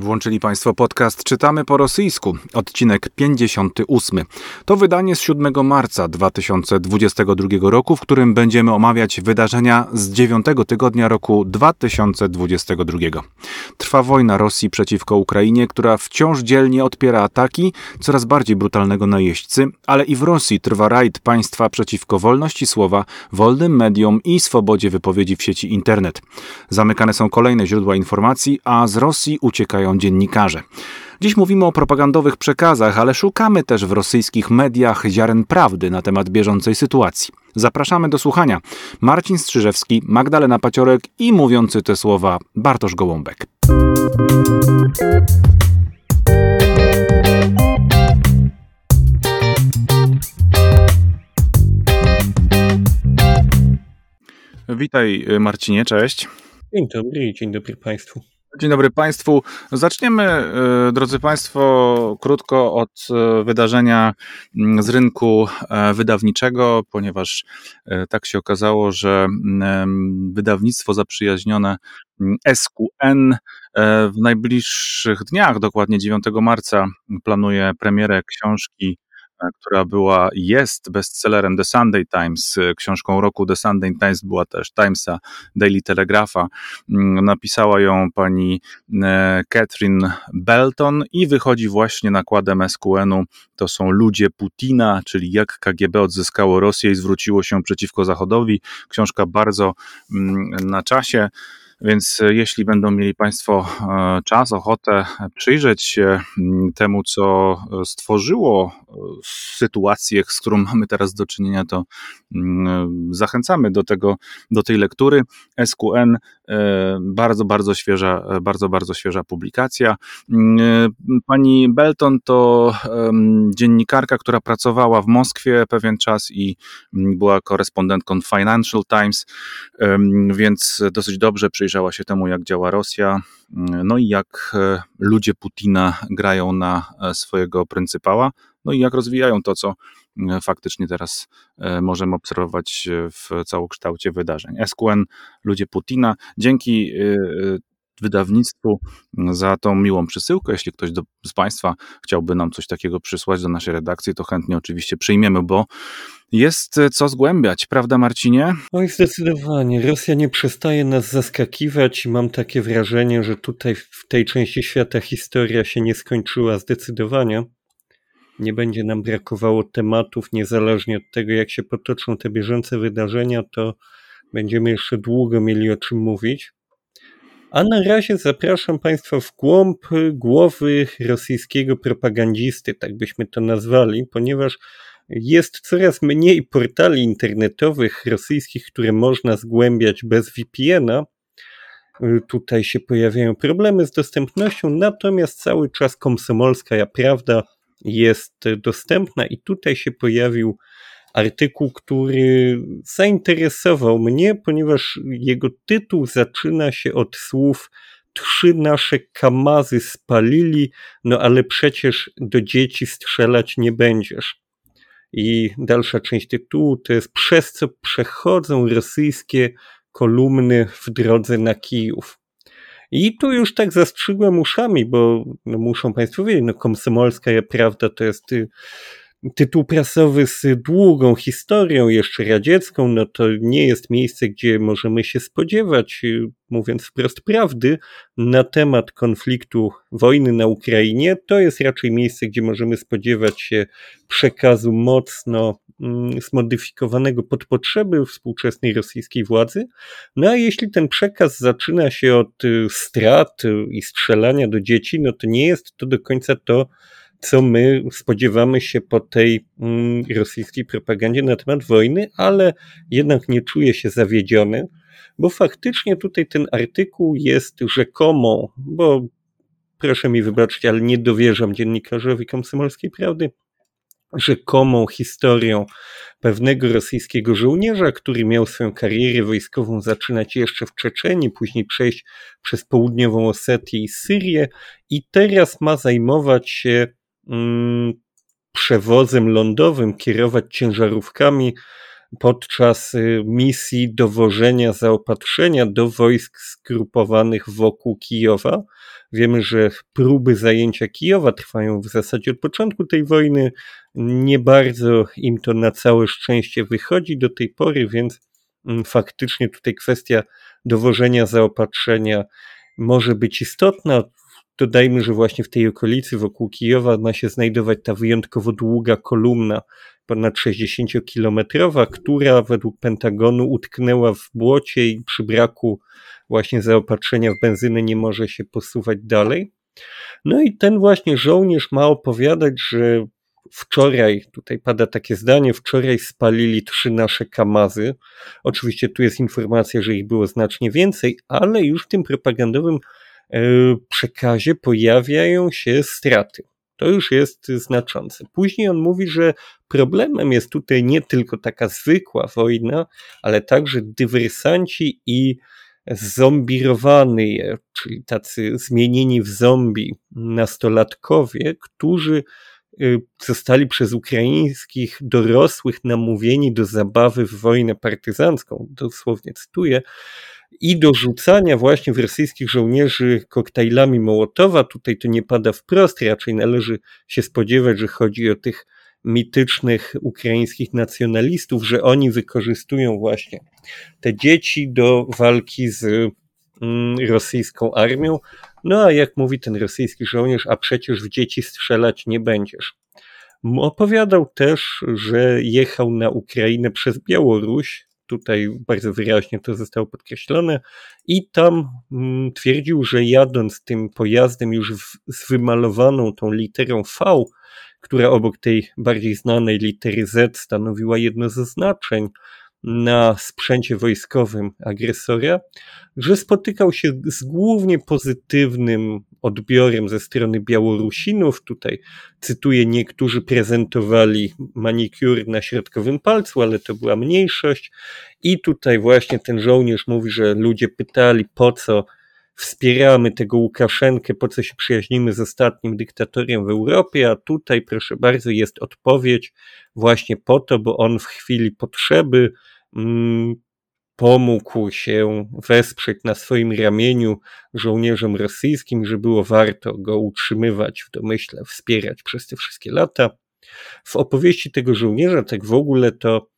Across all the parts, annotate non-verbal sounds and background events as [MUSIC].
Włączyli Państwo podcast Czytamy po rosyjsku, odcinek 58. To wydanie z 7 marca 2022 roku, w którym będziemy omawiać wydarzenia z 9 tygodnia roku 2022. Trwa wojna Rosji przeciwko Ukrainie, która wciąż dzielnie odpiera ataki coraz bardziej brutalnego najeźdźcy, ale i w Rosji trwa rajd państwa przeciwko wolności słowa, wolnym mediom i swobodzie wypowiedzi w sieci internet. Zamykane są kolejne źródła informacji, a z Rosji uciekają dziennikarze. Dziś mówimy o propagandowych przekazach, ale szukamy też w rosyjskich mediach ziaren prawdy na temat bieżącej sytuacji. Zapraszamy do słuchania. Marcin Strzyżewski, Magdalena Paciorek i mówiący te słowa Bartosz Gołąbek. Witaj Marcinie, cześć. Dzień dobry, dzień dobry Państwu. Dzień dobry Państwu. Zaczniemy, e, drodzy Państwo, krótko od e, wydarzenia mm, z rynku e, wydawniczego, ponieważ tak się okazało, że mm, wydawnictwo zaprzyjaźnione mm, SQN w najbliższych dniach, dokładnie 9 marca, planuje premierę książki która była, jest bestsellerem The Sunday Times, książką roku The Sunday Times była też Timesa, Daily Telegrapha. Mm, napisała ją pani e, Catherine Belton i wychodzi właśnie nakładem SQN-u. To są ludzie Putina, czyli jak KGB odzyskało Rosję i zwróciło się przeciwko Zachodowi. Książka bardzo mm, na czasie. Więc e, jeśli będą mieli Państwo e, czas, ochotę przyjrzeć się mm, temu, co e, stworzyło sytuację, z którą mamy teraz do czynienia, to mm, zachęcamy do tego, do tej lektury. SQN bardzo, bardzo świeża, bardzo, bardzo świeża publikacja. Mm, pani Belton to dziennikarka, która pracowała w Moskwie pewien czas i była korespondentką Financial Times, więc dosyć dobrze przyjrzała przyjrzała się temu, jak działa Rosja, no i jak e, ludzie Putina grają na e, swojego pryncypała, no i jak rozwijają to, co e, faktycznie teraz możemy obserwować w całokształcie wydarzeń. SQN, ludzie Putina. Dzięki wydawnictwu za tą miłą przesyłkę. Jeśli ktoś do, z Państwa chciałby nam coś takiego przysłać do naszej redakcji, to chętnie oczywiście przyjmiemy, bo jest co zgłębiać, prawda Marcinie? Oj, zdecydowanie. Rosja nie przestaje nas zaskakiwać i mam takie wrażenie, że tutaj w tej części świata historia się nie skończyła zdecydowanie. Nie będzie nam brakowało tematów, niezależnie od tego, jak się potoczą te bieżące wydarzenia, to będziemy jeszcze długo mieli o czym mówić. A na razie zapraszam Państwa w głąb głowy rosyjskiego propagandzisty, tak byśmy to nazwali, ponieważ jest coraz mniej portali internetowych rosyjskich, które można zgłębiać bez VPN-a. Tutaj się pojawiają problemy z dostępnością, natomiast cały czas komsomolska prawda jest dostępna i tutaj się pojawił artykuł, który zainteresował mnie, ponieważ jego tytuł zaczyna się od słów trzy nasze kamazy spalili, no ale przecież do dzieci strzelać nie będziesz. I dalsza część tytułu to jest przez co przechodzą rosyjskie kolumny w drodze na Kijów. I tu już tak zastrzygłem uszami, bo no muszą Państwo wiedzieć, no komsomolska prawda to jest y, tytuł prasowy z długą historią, jeszcze radziecką, no to nie jest miejsce, gdzie możemy się spodziewać, mówiąc wprost prawdy, na temat konfliktu wojny na Ukrainie. To jest raczej miejsce, gdzie możemy spodziewać się przekazu mocno mm, zmodyfikowanego pod potrzeby współczesnej rosyjskiej władzy. No a jeśli ten przekaz zaczyna się od y, strat i strzelania do dzieci, no to nie jest to do końca to, co my spodziewamy się po tej mm, rosyjskiej propagandzie na temat wojny, ale jednak nie czuję się zawiedziony, bo faktycznie tutaj ten artykuł jest rzekomą, bo proszę mi wybaczyć, ale nie dowierzam dziennikarzowi komsomolskiej prawdy, rzekomą historią pewnego rosyjskiego żołnierza, który miał swoją karierę wojskową zaczynać jeszcze w Czeczeniu, później przejść przez południową Osetię i Syrię i teraz ma zajmować się przewozem lądowym, kierować ciężarówkami podczas y, misji dowożenia zaopatrzenia do wojsk skrupowanych wokół Kijowa. Wiemy, że próby zajęcia Kijowa trwają w zasadzie od początku tej wojny. Nie bardzo im to na całe szczęście wychodzi do tej pory, więc mm, faktycznie tutaj kwestia dowożenia zaopatrzenia może być istotna. Dodajmy, że właśnie w tej okolicy wokół Kijowa ma się znajdować ta wyjątkowo długa kolumna, ponad 60-kilometrowa, która według Pentagonu utknęła w błocie i przy braku właśnie zaopatrzenia w benzynę nie może się posuwać dalej. No i ten właśnie żołnierz ma opowiadać, że wczoraj, tutaj pada takie zdanie, wczoraj spalili trzy nasze kamazy. Oczywiście tu jest informacja, że ich było znacznie więcej, ale już w tym propagandowym przekazie pojawiają się straty. To już jest znaczące. Później on mówi, że problemem jest tutaj nie tylko taka zwykła wojna, ale także dywersanci i zombirowany, czyli tacy zmienieni w zombie nastolatkowie, którzy zostali przez ukraińskich dorosłych namówieni do zabawy w wojnę partyzancką, dosłownie cytuję, i do rzucania właśnie w rosyjskich żołnierzy koktajlami Mołotowa. Tutaj to nie pada wprost, raczej należy się spodziewać, że chodzi o tych mitycznych ukraińskich nacjonalistów, że oni wykorzystują właśnie te dzieci do walki z mm, rosyjską armią. No a jak mówi ten rosyjski żołnierz, a przecież w dzieci strzelać nie będziesz. Opowiadał też, że jechał na Ukrainę przez Białoruś, tutaj bardzo wyraźnie to zostało podkreślone i tam mm, twierdził, że jadąc tym pojazdem już w, z wymalowaną tą literą V, która obok tej bardziej znanej litery Z stanowiła jedno ze znaczeń na sprzęcie wojskowym agresora, że spotykał się z głównie pozytywnym odbiorem ze strony Białorusinów. Tutaj cytuję, niektórzy prezentowali manikur na środkowym palcu, ale to była mniejszość. I tutaj właśnie ten żołnierz mówi, że ludzie pytali, po co wspieramy tego Łukaszenkę, po co się przyjaźnimy z ostatnim dyktatorem w Europie, a tutaj, proszę bardzo, jest odpowiedź właśnie po to, bo on w chwili potrzeby mm, pomógł się wesprzeć na swoim ramieniu żołnierzom rosyjskim, że było warto go utrzymywać w domyśle, wspierać przez te wszystkie lata. W opowieści tego żołnierza, tak w ogóle to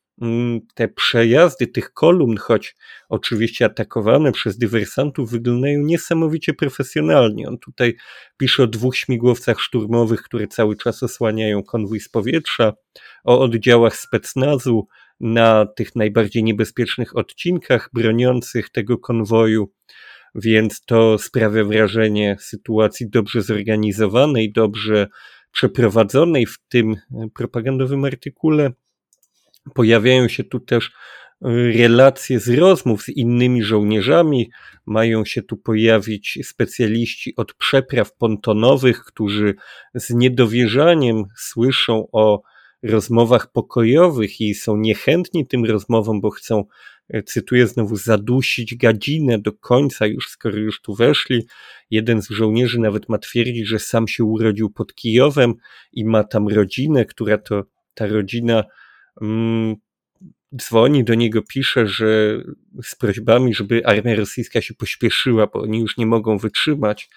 te przejazdy tych kolumn, choć oczywiście atakowane przez dywersantów, wyglądają niesamowicie profesjonalnie. On tutaj pisze o dwóch śmigłowcach szturmowych, które cały czas osłaniają konwój z powietrza, o oddziałach specnazu na tych najbardziej niebezpiecznych odcinkach broniących tego konwoju. Więc to sprawia wrażenie sytuacji dobrze zorganizowanej, dobrze przeprowadzonej w tym propagandowym artykule. Pojawiają się tu też y, relacje z rozmów z innymi żołnierzami. Mają się tu pojawić specjaliści od przepraw pontonowych, którzy z niedowierzaniem słyszą o rozmowach pokojowych i są niechętni tym rozmowom, bo chcą, y, cytuję znowu, zadusić gadzinę do końca, już skoro już tu weszli. Jeden z żołnierzy nawet ma twierdzić, że sam się urodził pod Kijowem i ma tam rodzinę, która to ta rodzina dzwoni do niego, pisze, że z prośbami, żeby armia rosyjska się pośpieszyła, bo oni już nie mogą wytrzymać.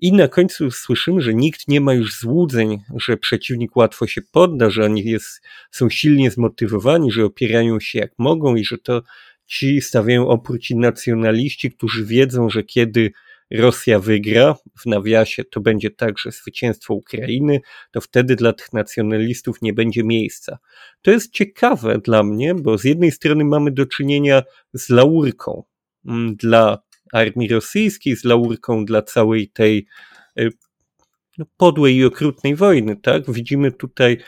I na końcu słyszymy, że nikt nie ma już złudzeń, że przeciwnik łatwo się podda, że oni jest, są silnie zmotywowani, że opierają się jak mogą i że to ci stawiają opór ci nacjonaliści, którzy wiedzą, że kiedy Rosja wygra, w nawiasie to będzie także zwycięstwo Ukrainy, to wtedy dla tych nacjonalistów nie będzie miejsca. To jest ciekawe dla mnie, bo z jednej strony mamy do czynienia z laurką mm, dla armii rosyjskiej, z laurką dla całej tej y, no, podłej i okrutnej wojny, tak? Widzimy tutaj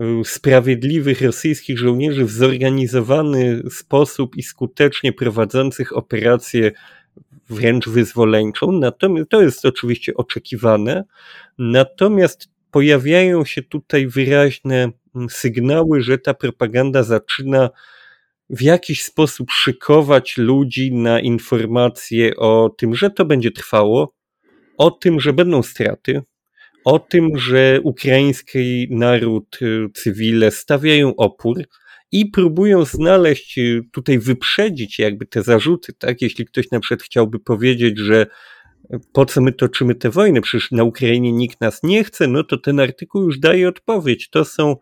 y, sprawiedliwych rosyjskich żołnierzy w zorganizowany sposób i skutecznie prowadzących operacje wręcz wyzwoleńczą, natomiast to jest oczywiście oczekiwane, natomiast pojawiają się tutaj wyraźne mm, sygnały, że ta propaganda zaczyna w jakiś sposób szykować ludzi na informacje o tym, że to będzie trwało, o tym, że będą straty, o tym, że ukraiński naród, y, cywile stawiają opór i próbują znaleźć, y, tutaj wyprzedzić jakby te zarzuty, tak? Jeśli ktoś na przykład chciałby powiedzieć, że po co my toczymy te wojny, przecież na Ukrainie nikt nas nie chce, no to ten artykuł już daje odpowiedź. To są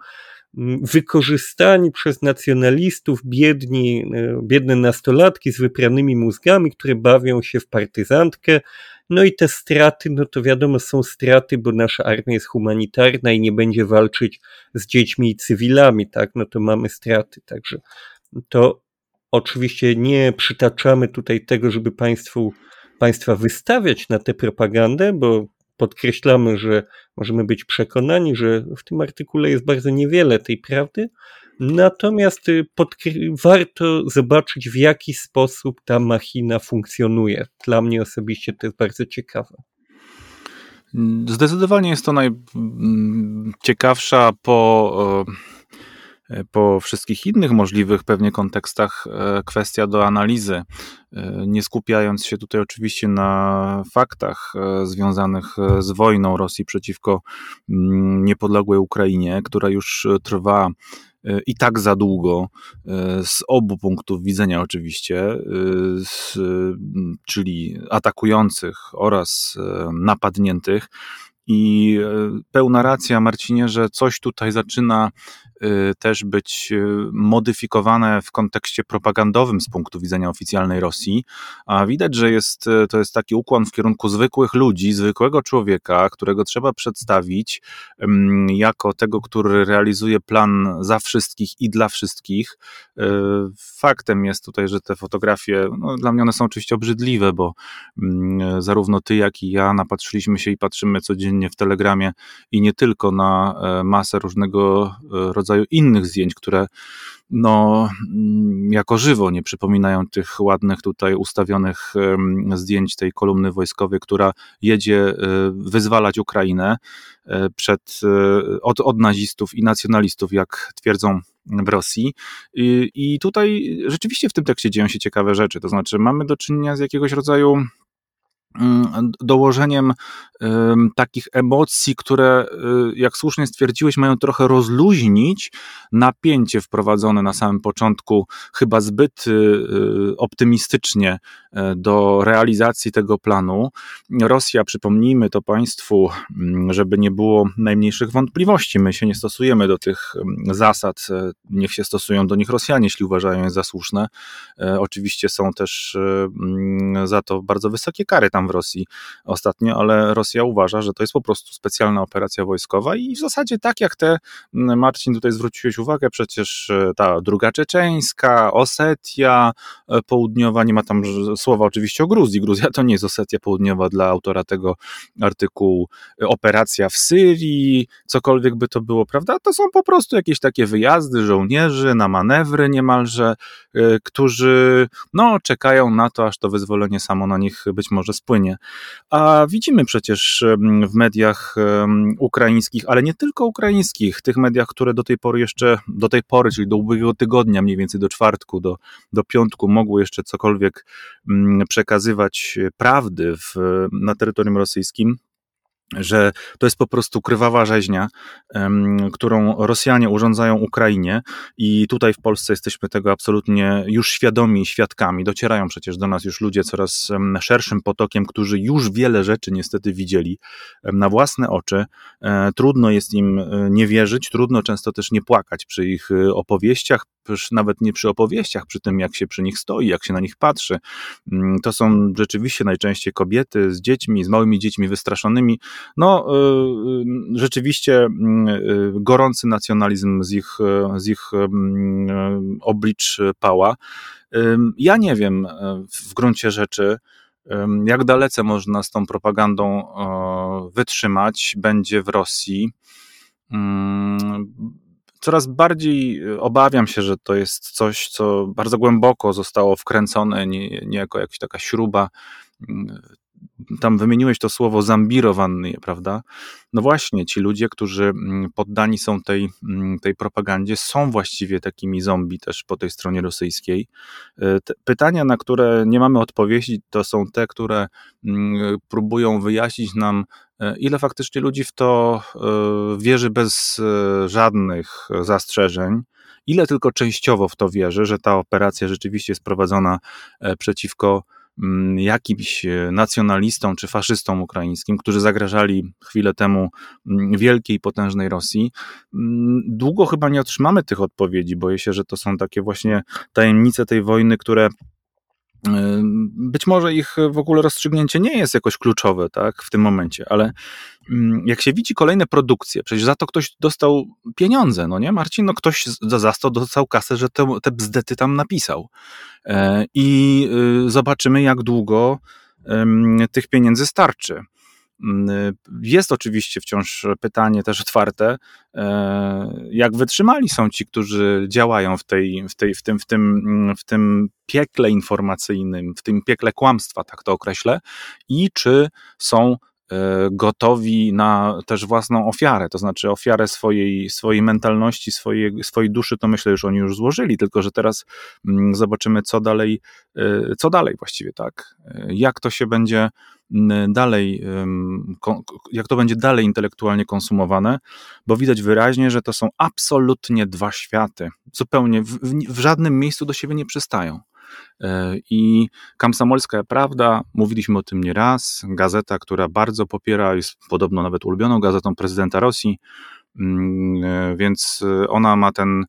mm, wykorzystani przez nacjonalistów biedni, y, biedne nastolatki z wypranymi mózgami, które bawią się w partyzantkę, no i te straty, no to wiadomo, są straty, bo nasza armia jest humanitarna i nie będzie walczyć z dziećmi i cywilami, tak? No to mamy straty. Także to oczywiście nie przytaczamy tutaj tego, żeby państwu, państwa wystawiać na tę propagandę, bo podkreślamy, że możemy być przekonani, że w tym artykule jest bardzo niewiele tej prawdy, Natomiast y, warto zobaczyć, w jaki sposób ta machina funkcjonuje. Dla mnie osobiście to jest bardzo ciekawe. Zdecydowanie jest to najciekawsza po, e, po wszystkich innych możliwych pewnie kontekstach e, kwestia do analizy. E, nie skupiając się tutaj oczywiście na faktach związanych z wojną Rosji przeciwko niepodległej Ukrainie, która już trwa i tak za długo, e, z obu punktów widzenia oczywiście, e, z, czyli atakujących oraz napadniętych. I pełna racja, Marcinie, że coś tutaj zaczyna Y, też być y, modyfikowane w kontekście propagandowym z punktu widzenia oficjalnej Rosji, a widać, że jest, y, to jest taki ukłon w kierunku zwykłych ludzi, zwykłego człowieka, którego trzeba przedstawić jako tego, który realizuje plan za wszystkich i dla wszystkich. Faktem jest tutaj, że te fotografie, no, dla mnie one są oczywiście obrzydliwe, bo zarówno ty, jak i ja napatrzyliśmy się i patrzymy codziennie w Telegramie i nie tylko na e, masę różnego e, rodzaju rodzaju innych zdjęć, które no, mm, jako żywo nie przypominają tych ładnych tutaj ustawionych zdjęć tej kolumny wojskowej, która jedzie e, wyzwalać Ukrainę e, przed, e, od, od nazistów i nacjonalistów, jak twierdzą w Rosji. I, I tutaj rzeczywiście w tym tekście dzieją się ciekawe rzeczy. To znaczy, mamy do czynienia z jakiegoś rodzaju dołożeniem takich emocji, które, y, jak słusznie stwierdziłeś, mają trochę rozluźnić napięcie wprowadzone na samym początku, chyba zbyt y, y, optymistycznie e, do realizacji tego planu. Rosja, przypomnijmy to Państwu, mm, żeby nie było najmniejszych wątpliwości, my się nie stosujemy do tych mm, zasad, e, niech się stosują do nich Rosjanie, jeśli uważają je za słuszne. E, oczywiście są też za to bardzo wysokie kary tam w Rosji ostatnio, ale Rosja uważa, że to jest po prostu specjalna operacja wojskowa i w zasadzie tak jak te, Marcin, tutaj zwróciłeś uwagę, przecież e, ta druga czeczeńska, Osetia e, południowa, nie ma tam słowa oczywiście o Gruzji, Gruzja to nie jest Osetia południowa dla autora tego artykułu, e, operacja w Syrii, cokolwiek by to było, prawda? To są po prostu jakieś takie wyjazdy żołnierzy na manewry niemalże, którzy no, czekają na to, aż to wyzwolenie samo na nich być może spłynie A widzimy przecież w mediach ukraińskich, ale nie tylko ukraińskich, tych mediach, które do tej pory jeszcze, do tej pory, czyli do ubiegłego tygodnia, mniej więcej do czwartku, do, do piątku, mogły jeszcze cokolwiek przekazywać prawdy w, na terytorium rosyjskim że to jest po prostu krwawa rzeźnia, którą Rosjanie urządzają Ukrainie i tutaj w Polsce jesteśmy tego absolutnie już świadomi świadkami. Docierają przecież do nas już ludzie coraz szerszym potokiem, którzy już wiele rzeczy niestety widzieli na własne oczy. E, trudno jest im e, nie wierzyć, trudno często też nie płakać przy ich e, opowieściach, nawet nie przy opowieściach, przy tym jak się przy nich stoi, jak się na nich patrzy. Mm, to są rzeczywiście najczęściej kobiety z dziećmi, z małymi dziećmi wystraszonymi. No, y, y, rzeczywiście mm, y, gorący nacjonalizm z ich, z ich mm, oblicz pała. Ja nie wiem w gruncie rzeczy, jak dalece można z tą propagandą wytrzymać, będzie w Rosji coraz bardziej y, obawiam się, że to jest coś, co bardzo głęboko zostało wkręcone, nie, nie jako jakaś taka śruba. Mm, tam wymieniłeś to słowo zambirowanny, prawda? No właśnie, ci ludzie, którzy mm, poddani są tej, mm, tej propagandzie, są właściwie takimi zombie też po tej stronie rosyjskiej. Te pytania, na które nie mamy odpowiedzi, to są te, które próbują wyjaśnić nam E, ile faktycznie ludzi w to e, wierzy bez e, żadnych zastrzeżeń, Ile tylko częściowo w to wierzy, że ta operacja rzeczywiście jest prowadzona e, przeciwko mm, jakimś e, nacjonalistom czy faszystom ukraińskim, którzy zagrażali chwilę temu mm, wielkiej, potężnej Rosji. Mm, długo chyba nie otrzymamy tych odpowiedzi. Boję się, że to są takie właśnie tajemnice tej wojny, które być może ich w ogóle rozstrzygnięcie nie jest jakoś kluczowe tak, w tym momencie, ale jak się widzi kolejne produkcje, przecież za to ktoś dostał pieniądze, no nie Marcin? No ktoś za to dostał kasę, że te, te bzdety tam napisał. E, I y, zobaczymy, jak długo tych pieniędzy starczy. Mm, jest oczywiście wciąż pytanie też otwarte, e, jak wytrzymali są ci, którzy działają w, tej, w, tej, w, tym, w, tym, w tym piekle informacyjnym, w tym piekle kłamstwa, tak to określę, i czy są gotowi na też własną ofiarę, to znaczy ofiarę swojej, swojej mentalności, swojej, swojej duszy, to myślę, że oni już złożyli, tylko że teraz mm, zobaczymy, co dalej, e, co dalej właściwie, tak? Jak to się będzie dalej, jak to będzie dalej intelektualnie konsumowane, bo widać wyraźnie, że to są absolutnie dwa światy. Zupełnie w, w żadnym miejscu do siebie nie przystają. E, I Kamsamolska Prawda, mówiliśmy o tym nieraz, gazeta, która bardzo popiera, jest podobno nawet ulubioną gazetą prezydenta Rosji, mm, e, więc ona ma ten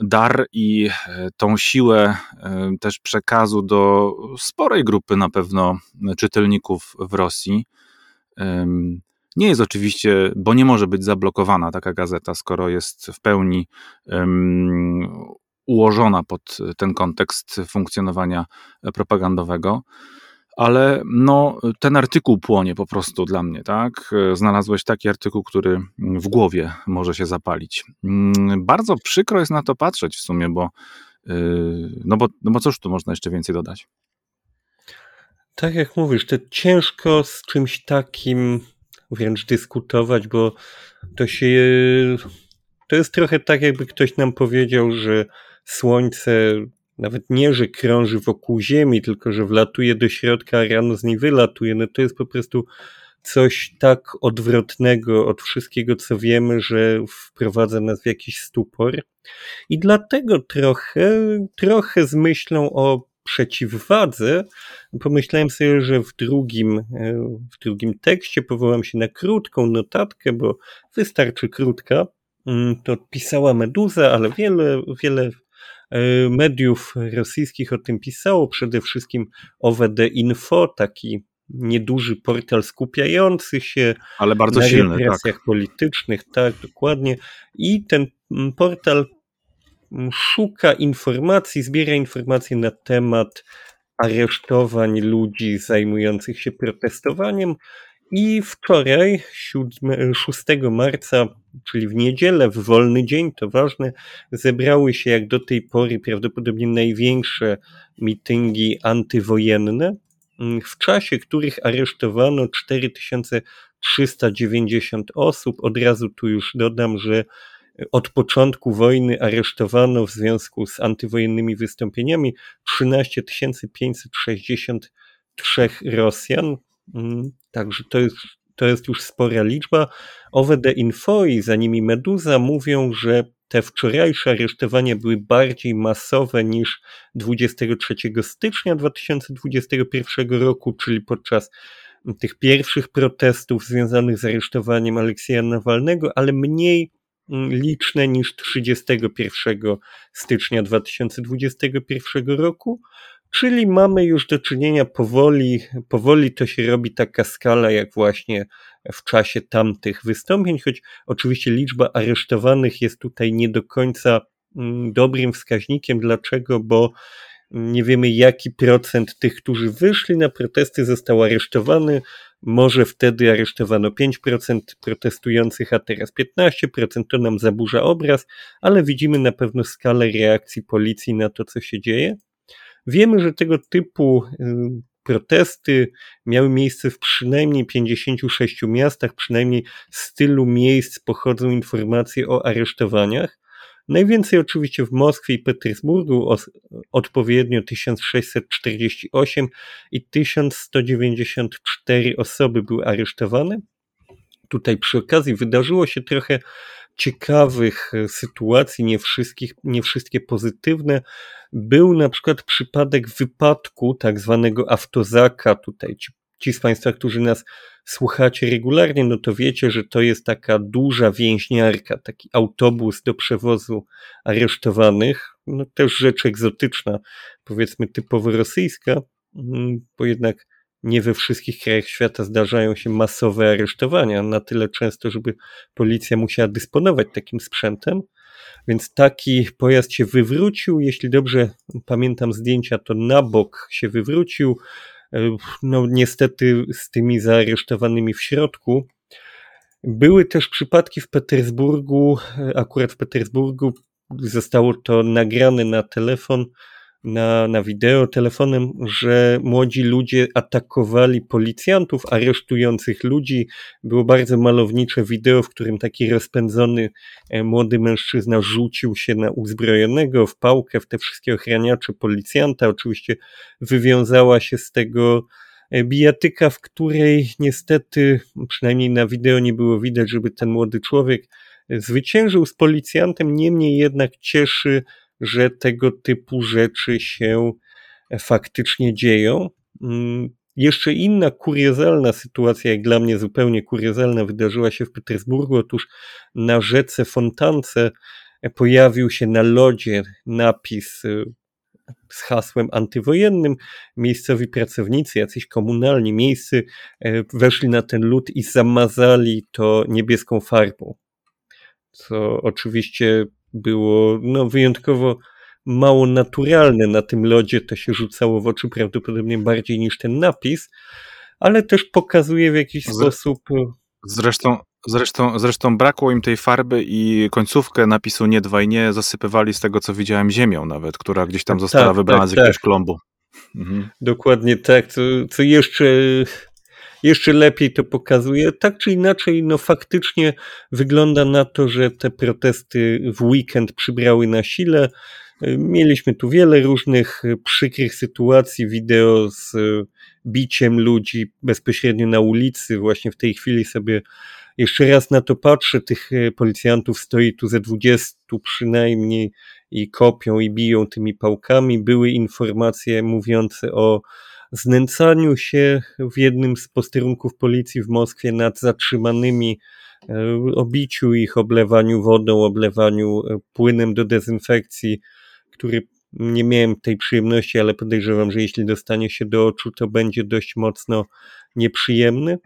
dar i e, tą siłę e, też przekazu do sporej grupy na pewno czytelników w Rosji. Nie jest oczywiście, bo nie może być zablokowana taka gazeta, skoro jest w pełni ułożona pod ten kontekst funkcjonowania propagandowego ale no, ten artykuł płonie po prostu dla mnie, tak? Znalazłeś taki artykuł, który w głowie może się zapalić. Mm, bardzo przykro jest na to patrzeć w sumie, bo no bo, no bo cóż tu można jeszcze więcej dodać? Tak jak mówisz, to ciężko z czymś takim wręcz dyskutować, bo to się. To jest trochę tak, jakby ktoś nam powiedział, że Słońce nawet nie, że krąży wokół Ziemi, tylko że wlatuje do środka, a rano z niej wylatuje. No to jest po prostu coś tak odwrotnego od wszystkiego, co wiemy, że wprowadza nas w jakiś stupor. I dlatego trochę, trochę z myślą o przeciwwadze, pomyślałem sobie, że w drugim, w drugim tekście powołam się na krótką notatkę, bo wystarczy krótka. Mm, to pisała Meduza, ale wiele, wiele E, mediów rosyjskich o tym pisało, przede wszystkim OWD Info, taki nieduży portal skupiający się Ale bardzo na silny, represjach tak. politycznych, tak, dokładnie. I ten portal szuka informacji, zbiera informacje na temat aresztowań ludzi zajmujących się protestowaniem i wczoraj, 7, 6 marca, czyli w niedzielę, w wolny dzień, to ważne, zebrały się jak do tej pory prawdopodobnie największe mityngi antywojenne, w czasie których aresztowano 4390 osób. Od razu tu już dodam, że od początku wojny aresztowano w związku z antywojennymi wystąpieniami 13 563 Rosjan. Mm, także to jest, to jest już spora liczba. OWD Info i za nimi Meduza mówią, że te wczorajsze aresztowania były bardziej masowe niż 23 stycznia 2021 roku, czyli podczas tych pierwszych protestów związanych z aresztowaniem Aleksieja Nawalnego, ale mniej mm, liczne niż 31 stycznia 2021 roku. Czyli mamy już do czynienia powoli, powoli to się robi taka skala, jak właśnie w czasie tamtych wystąpień, choć oczywiście liczba aresztowanych jest tutaj nie do końca mm, dobrym wskaźnikiem. Dlaczego? Bo nie wiemy, jaki procent tych, którzy wyszli na protesty, został aresztowany. Może wtedy aresztowano 5% protestujących, a teraz 15%. To nam zaburza obraz, ale widzimy na pewno skalę reakcji policji na to, co się dzieje. Wiemy, że tego typu y, protesty miały miejsce w przynajmniej 56 miastach, przynajmniej z tylu miejsc pochodzą informacje o aresztowaniach. Najwięcej oczywiście w Moskwie i Petersburgu, odpowiednio 1648 i 1194 osoby były aresztowane. Tutaj przy okazji wydarzyło się trochę ciekawych e, sytuacji, nie, wszystkich, nie wszystkie pozytywne. Był na przykład przypadek wypadku tak zwanego aftozaka tutaj. Ci, ci z Państwa, którzy nas słuchacie regularnie, no to wiecie, że to jest taka duża więźniarka, taki autobus do przewozu aresztowanych. No też rzecz egzotyczna, powiedzmy typowo rosyjska, mm, bo jednak nie we wszystkich krajach świata zdarzają się masowe aresztowania na tyle często, żeby policja musiała dysponować takim sprzętem. Więc taki pojazd się wywrócił. Jeśli dobrze pamiętam zdjęcia, to na bok się wywrócił. No, niestety z tymi zaaresztowanymi w środku. Były też przypadki w Petersburgu, akurat w Petersburgu zostało to nagrane na telefon na, na wideo telefonem, że młodzi ludzie atakowali policjantów aresztujących ludzi. Było bardzo malownicze wideo, w którym taki rozpędzony e, młody mężczyzna rzucił się na uzbrojonego w pałkę, w te wszystkie ochraniacze policjanta. Oczywiście wywiązała się z tego e, bijatyka, w której niestety, przynajmniej na wideo nie było widać, żeby ten młody człowiek e, zwyciężył z policjantem, niemniej jednak cieszy że tego typu rzeczy się faktycznie dzieją. Mm, jeszcze inna kuriozalna sytuacja, jak dla mnie zupełnie kuriozalna, wydarzyła się w Petersburgu. Otóż na rzece Fontance pojawił się na lodzie napis y, z hasłem antywojennym. Miejscowi pracownicy, jacyś komunalni miejscy, weszli na ten lód i zamazali to niebieską farbą. Co oczywiście było no, wyjątkowo mało naturalne na tym lodzie, to się rzucało w oczy prawdopodobnie bardziej niż ten napis, ale też pokazuje w jakiś sposób. E, zresztą, zresztą, zresztą brakło im tej farby i końcówkę napisu nie dwaj nie zasypywali z tego, co widziałem, ziemią nawet, która gdzieś tam została tak, wybrana tak, z jakiegoś tak. klombu. Mhm. Dokładnie tak, co, co jeszcze jeszcze lepiej to pokazuje. Tak czy inaczej, no faktycznie wygląda na to, że te protesty w weekend przybrały na sile. Mieliśmy tu wiele różnych przykrych sytuacji, wideo z biciem ludzi bezpośrednio na ulicy. Właśnie w tej chwili sobie jeszcze raz na to patrzę. Tych policjantów stoi tu ze dwudziestu przynajmniej i kopią i biją tymi pałkami. Były informacje mówiące o znęcaniu się w jednym z posterunków policji w Moskwie nad zatrzymanymi, e, obiciu ich, oblewaniu wodą, oblewaniu e, płynem do dezynfekcji, który nie miałem tej przyjemności, ale podejrzewam, że jeśli dostanie się do oczu, to będzie dość mocno nieprzyjemny.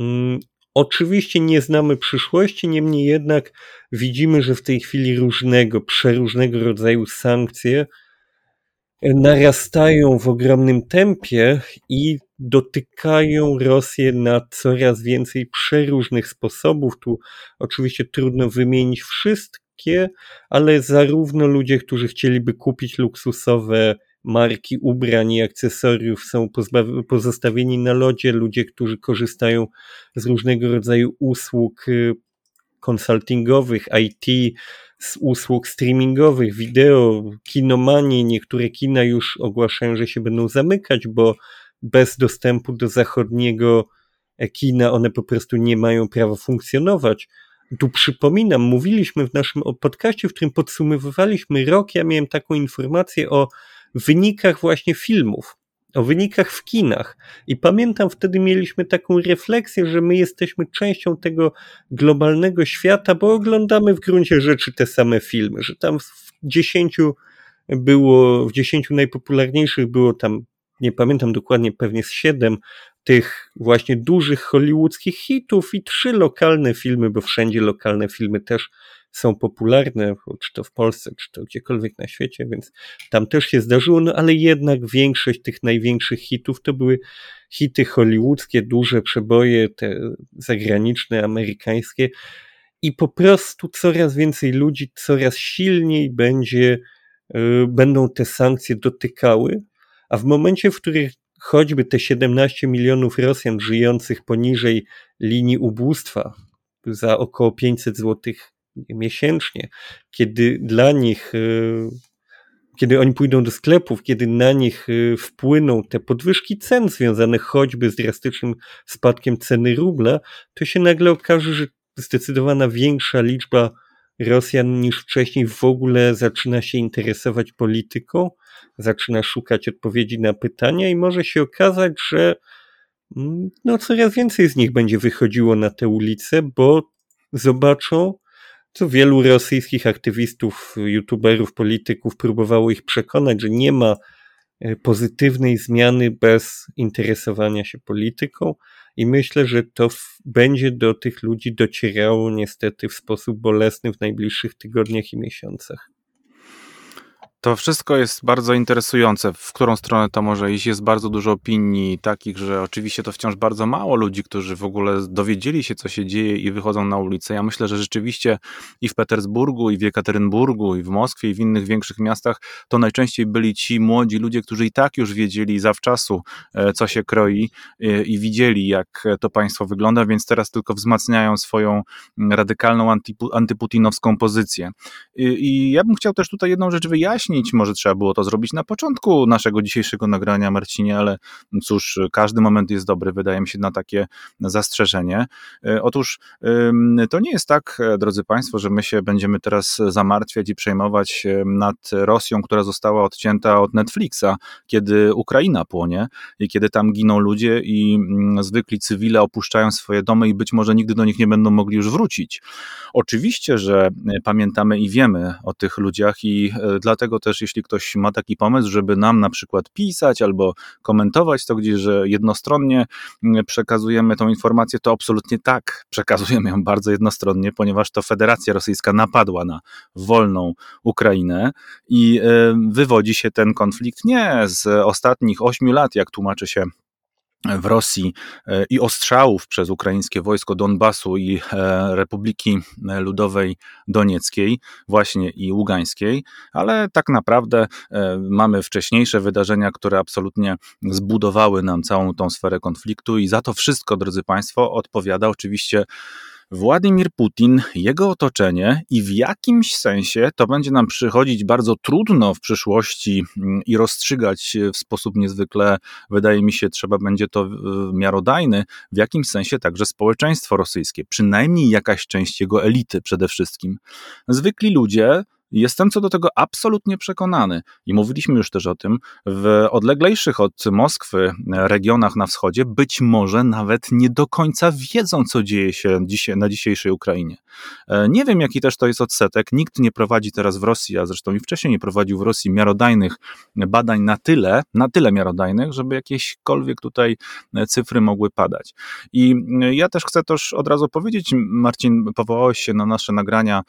Mm, oczywiście nie znamy przyszłości, niemniej jednak widzimy, że w tej chwili różnego, przeróżnego rodzaju sankcje narastają w ogromnym tempie i dotykają Rosję na coraz więcej przeróżnych sposobów. Tu oczywiście trudno wymienić wszystkie, ale zarówno ludzie, którzy chcieliby kupić luksusowe marki ubrań i akcesoriów są pozostawieni na lodzie, ludzie, którzy korzystają z różnego rodzaju usług konsultingowych, y, IT, z usług streamingowych, wideo, kinomanii. Niektóre kina już ogłaszają, że się będą zamykać, bo bez dostępu do zachodniego kina one po prostu nie mają prawa funkcjonować. Tu przypominam, mówiliśmy w naszym podcaście, w którym podsumowywaliśmy rok, ja miałem taką informację o wynikach właśnie filmów o wynikach w kinach. I pamiętam, wtedy mieliśmy taką refleksję, że my jesteśmy częścią tego globalnego świata, bo oglądamy w gruncie rzeczy te same filmy, że tam w dziesięciu było, w dziesięciu najpopularniejszych było tam, nie pamiętam dokładnie, pewnie z siedem tych właśnie dużych hollywoodzkich hitów i trzy lokalne filmy, bo wszędzie lokalne filmy też są popularne, czy to w Polsce, czy to gdziekolwiek na świecie, więc tam też się zdarzyło, no ale jednak większość tych największych hitów to były hity hollywoodzkie, duże przeboje, te zagraniczne, amerykańskie. I po prostu coraz więcej ludzi, coraz silniej będzie, y, będą te sankcje dotykały, a w momencie, w którym choćby te 17 milionów Rosjan żyjących poniżej linii ubóstwa za około 500 złotych miesięcznie, kiedy dla nich, y, kiedy oni pójdą do sklepów, kiedy na nich y, wpłyną te podwyżki cen związane choćby z drastycznym spadkiem ceny rubla, to się nagle okaże, że zdecydowana większa liczba Rosjan niż wcześniej w ogóle zaczyna się interesować polityką, zaczyna szukać odpowiedzi na pytania i może się okazać, że mm, no, coraz więcej z nich będzie wychodziło na te ulice, bo zobaczą, co wielu rosyjskich aktywistów, youtuberów, polityków próbowało ich przekonać, że nie ma e, pozytywnej zmiany bez interesowania się polityką. I myślę, że to będzie do tych ludzi docierało niestety w sposób bolesny w najbliższych tygodniach i miesiącach. To wszystko jest bardzo interesujące, w którą stronę to może iść. Jest bardzo dużo opinii takich, że oczywiście to wciąż bardzo mało ludzi, którzy w ogóle dowiedzieli się, co się dzieje i wychodzą na ulicę. Ja myślę, że rzeczywiście i w Petersburgu, i w Jekaterynburgu, i w Moskwie, i w innych większych miastach to najczęściej byli ci młodzi ludzie, którzy i tak już wiedzieli zawczasu, e, co się kroi e, i widzieli, jak to państwo wygląda, więc teraz tylko wzmacniają swoją radykalną antyputinowską pozycję. I ja bym chciał też tutaj jedną rzecz wyjaśnić, wyjaśnić. Może trzeba było to zrobić na początku naszego dzisiejszego nagrania, Marcinie, ale cóż, każdy moment jest dobry, wydaje mi się, na takie zastrzeżenie. E, otóż to nie jest tak, e, drodzy Państwo, że my się będziemy teraz zamartwiać i przejmować nad Rosją, która została odcięta od Netflixa, kiedy Ukraina płonie i kiedy tam giną ludzie i mm, zwykli cywile opuszczają swoje domy i być może nigdy do nich nie będą mogli już wrócić. Oczywiście, że e, pamiętamy i wiemy o tych ludziach i dlatego też jeśli ktoś ma taki pomysł, żeby nam na przykład pisać albo komentować to gdzieś, że jednostronnie mm, przekazujemy tą informację, to absolutnie tak, przekazujemy ją bardzo jednostronnie, ponieważ to Federacja Rosyjska napadła na wolną Ukrainę i e, wywodzi się ten konflikt nie z ostatnich ośmiu lat, jak tłumaczy się w Rosji e, i ostrzałów przez ukraińskie wojsko Donbasu i e, Republiki Ludowej Donieckiej, właśnie i Ługańskiej, ale tak naprawdę e, mamy wcześniejsze wydarzenia, które absolutnie zbudowały nam całą tą sferę konfliktu i za to wszystko, drodzy Państwo, odpowiada oczywiście Władimir Putin, jego otoczenie i w jakimś sensie to będzie nam przychodzić bardzo trudno w przyszłości mm, i rozstrzygać w sposób niezwykle, wydaje mi się, trzeba będzie to miarodajny, w jakimś sensie także społeczeństwo rosyjskie, przynajmniej jakaś część jego elity przede wszystkim. Zwykli ludzie Jestem co do tego absolutnie przekonany i mówiliśmy już też o tym, w odleglejszych od Moskwy regionach na wschodzie być może nawet nie do końca wiedzą, co dzieje się na dzisiejszej Ukrainie. E, nie wiem, jaki też to jest odsetek. Nikt nie prowadzi teraz w Rosji, a zresztą i wcześniej nie prowadził w Rosji miarodajnych badań na tyle, na tyle miarodajnych, żeby jakiekolwiek tutaj cyfry mogły padać. I ja też chcę też od razu powiedzieć, Marcin, powołałeś się na nasze nagrania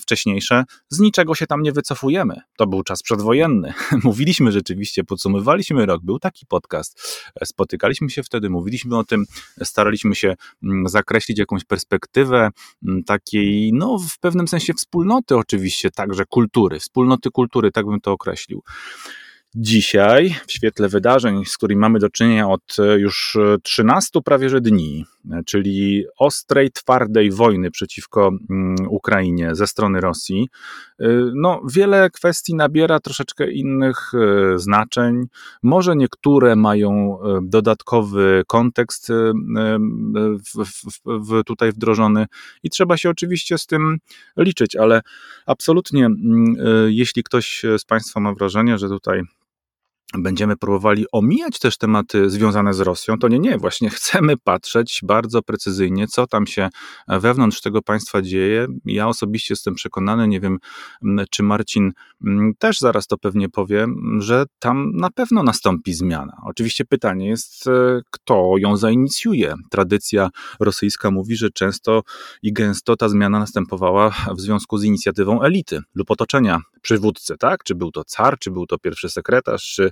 wcześniejsze, z niczego niczego się tam nie wycofujemy. To był czas przedwojenny. [LAUGHS] Mówiliśmy rzeczywiście, podsumowaliśmy rok, był taki podcast. Spotykaliśmy się wtedy, mówiliśmy o tym, staraliśmy się mm, zakreślić jakąś perspektywę mm, takiej, no w pewnym sensie wspólnoty oczywiście, także kultury, wspólnoty kultury, tak bym to określił. Dzisiaj, w świetle wydarzeń, z którymi mamy do czynienia od e, już 13 e, prawie że dni, e, czyli ostrej, twardej wojny przeciwko mm, Ukrainie ze strony Rosji, no, wiele kwestii nabiera troszeczkę innych znaczeń. Może niektóre mają dodatkowy kontekst w, w, w tutaj wdrożony i trzeba się oczywiście z tym liczyć, ale absolutnie, mm, jeśli ktoś z Państwa ma wrażenie, że tutaj będziemy próbowali omijać też tematy związane z Rosją, to nie, nie, właśnie chcemy patrzeć bardzo precyzyjnie, co tam się wewnątrz tego państwa dzieje. Ja osobiście jestem przekonany, nie wiem, czy Marcin też zaraz to pewnie powie, że tam na pewno nastąpi zmiana. Oczywiście pytanie jest, e, kto ją zainicjuje. Tradycja rosyjska mówi, że często i gęsto ta zmiana następowała w związku z inicjatywą elity lub otoczenia przywódcy, tak? Czy był to car, czy był to pierwszy sekretarz, czy E,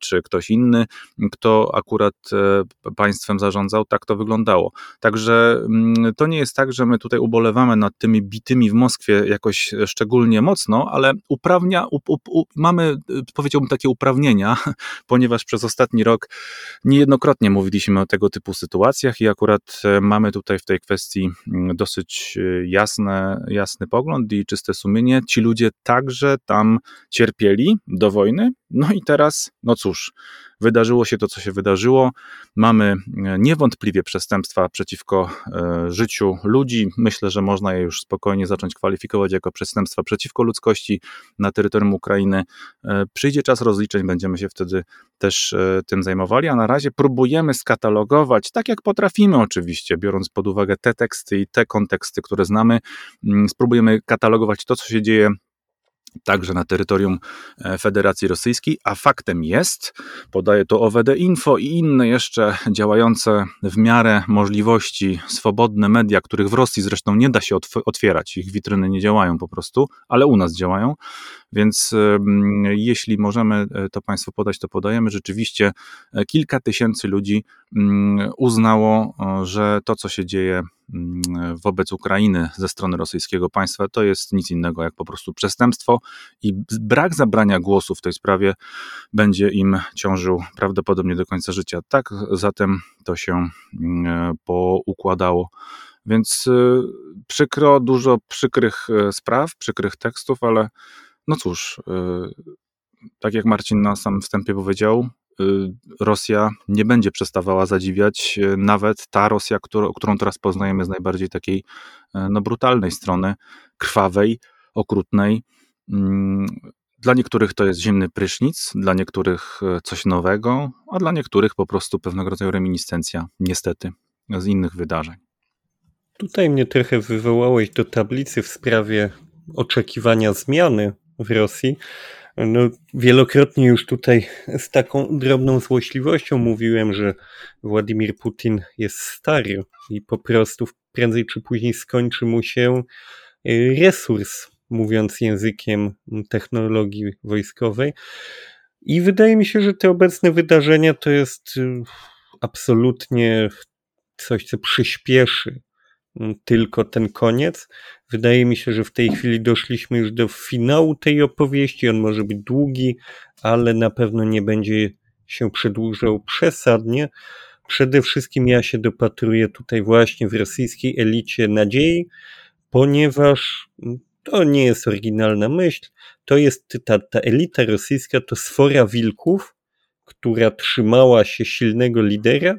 czy ktoś inny, kto akurat e, państwem zarządzał, tak to wyglądało. Także mm, to nie jest tak, że my tutaj ubolewamy nad tymi bitymi w Moskwie jakoś szczególnie mocno, ale uprawnia, up, up, up, mamy, e, powiedziałbym, takie uprawnienia, [LAUGHS] ponieważ przez ostatni rok niejednokrotnie mówiliśmy o tego typu sytuacjach i akurat mamy tutaj w tej kwestii mm, dosyć jasne, jasny pogląd i czyste sumienie. Ci ludzie także tam cierpieli do wojny, no i teraz teraz, no cóż, wydarzyło się to, co się wydarzyło. Mamy e, niewątpliwie przestępstwa przeciwko e, życiu ludzi. Myślę, że można je już spokojnie zacząć kwalifikować jako przestępstwa przeciwko ludzkości na terytorium Ukrainy. E, przyjdzie czas rozliczeń, będziemy się wtedy też tym zajmowali, a na razie próbujemy skatalogować, tak jak potrafimy oczywiście, biorąc pod uwagę te teksty i te konteksty, które znamy, mm, spróbujemy katalogować to, co się dzieje także na terytorium e, Federacji Rosyjskiej, a faktem jest, podaje to OWD Info i inne jeszcze działające w miarę możliwości swobodne media, których w Rosji zresztą nie da się otwierać, ich witryny nie działają po prostu, ale u nas działają, więc jeśli możemy e, to Państwu podać, to podajemy. Rzeczywiście e, kilka tysięcy ludzi mm, uznało, że to, co się dzieje mm, wobec Ukrainy ze strony rosyjskiego państwa, to jest nic innego jak po prostu przestępstwo i brak zabrania głosu w tej sprawie będzie im ciążył prawdopodobnie do końca życia. Tak zatem to się mm, poukładało. Więc e, przykro, dużo przykrych spraw, przykrych tekstów, ale no cóż, y, tak jak Marcin na samym wstępie powiedział, y, Rosja nie będzie przestawała zadziwiać. Y, nawet ta Rosja, którą, którą teraz poznajemy z najbardziej takiej no, brutalnej strony, krwawej, okrutnej. Mm, dla niektórych to jest zimny prysznic, dla niektórych coś nowego, a dla niektórych po prostu pewnego rodzaju reminiscencja, niestety, z innych wydarzeń. Tutaj mnie trochę wywołałeś do tablicy w sprawie oczekiwania zmiany w Rosji. No, wielokrotnie już tutaj z taką drobną złośliwością mówiłem, że Władimir Putin jest stary i po prostu prędzej czy później skończy mu się y, resurs, mówiąc językiem technologii wojskowej. I wydaje mi się, że te obecne wydarzenia to jest y, absolutnie coś, co przyspieszy tylko ten koniec. Wydaje mi się, że w tej chwili doszliśmy już do finału tej opowieści. On może być długi, ale na pewno nie będzie się przedłużał przesadnie. Przede wszystkim ja się dopatruję tutaj właśnie w rosyjskiej elicie nadziei, ponieważ to nie jest oryginalna myśl. To jest ta, ta elita rosyjska, to sfora wilków, która trzymała się silnego lidera,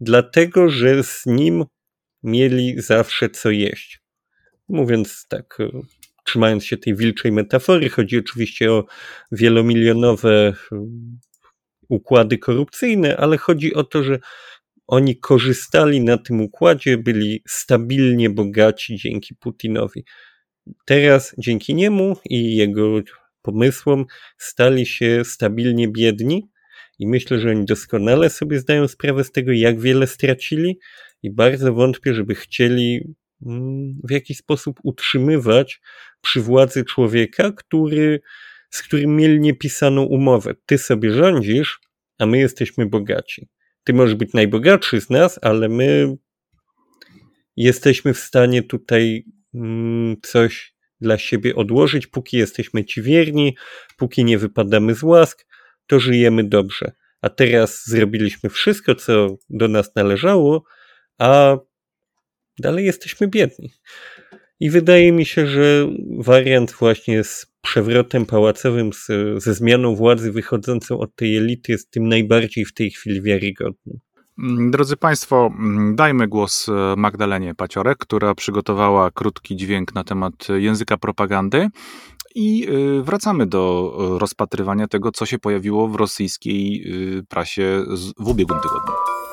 dlatego że z nim mieli zawsze co jeść. Mówiąc tak, e, trzymając się tej wilczej metafory, chodzi oczywiście o wielomilionowe e, układy korupcyjne, ale chodzi o to, że oni korzystali na tym układzie, byli stabilnie bogaci dzięki Putinowi. Teraz dzięki niemu i jego pomysłom stali się stabilnie biedni i myślę, że oni doskonale sobie zdają sprawę z tego, jak wiele stracili i bardzo wątpię, żeby chcieli w jakiś sposób utrzymywać przy władzy człowieka, który, z którym mieli niepisaną umowę. Ty sobie rządzisz, a my jesteśmy bogaci. Ty możesz być najbogatszy z nas, ale my jesteśmy w stanie tutaj mm, coś dla siebie odłożyć, póki jesteśmy ci wierni, póki nie wypadamy z łask, to żyjemy dobrze. A teraz zrobiliśmy wszystko, co do nas należało, a dalej jesteśmy biedni. I wydaje mi się, że wariant właśnie z przewrotem pałacowym, z, ze zmianą władzy wychodzącą od tej elity jest tym najbardziej w tej chwili wiarygodnym. Mm, drodzy Państwo, mm, dajmy głos e, Magdalenie Paciorek, która przygotowała krótki dźwięk na temat języka propagandy. I e, wracamy do e, rozpatrywania tego, co się pojawiło w rosyjskiej prasie w ubiegłym tygodniu.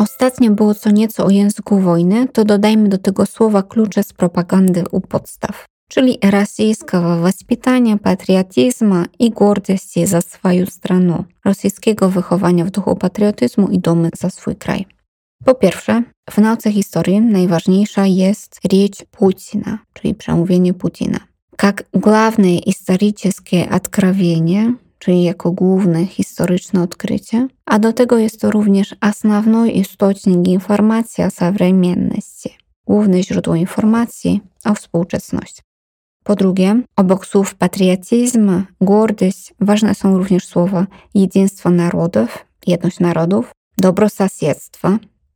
Ostatnio było co nieco o języku wojny, to dodajmy do tego słowa klucze z propagandy u podstaw, czyli rosyjskiego wоспитания, patriotyzmu i гордости za swoją stronę, rosyjskiego wychowania w duchu patriotyzmu i dumy za swój kraj. Po pierwsze, w nauce historii najważniejsza jest речь Putina, czyli przemówienie Putina. Как главное историческое откровение czyli jako główne historyczne odkrycie, a do tego jest to również основной источник informacji o современности, główne źródło informacji o współczesności. Po drugie, obok słów patriotyzm, гордость, ważne są również słowa jedynstwo narodów, jedność narodów, dobrosąsiedztwo,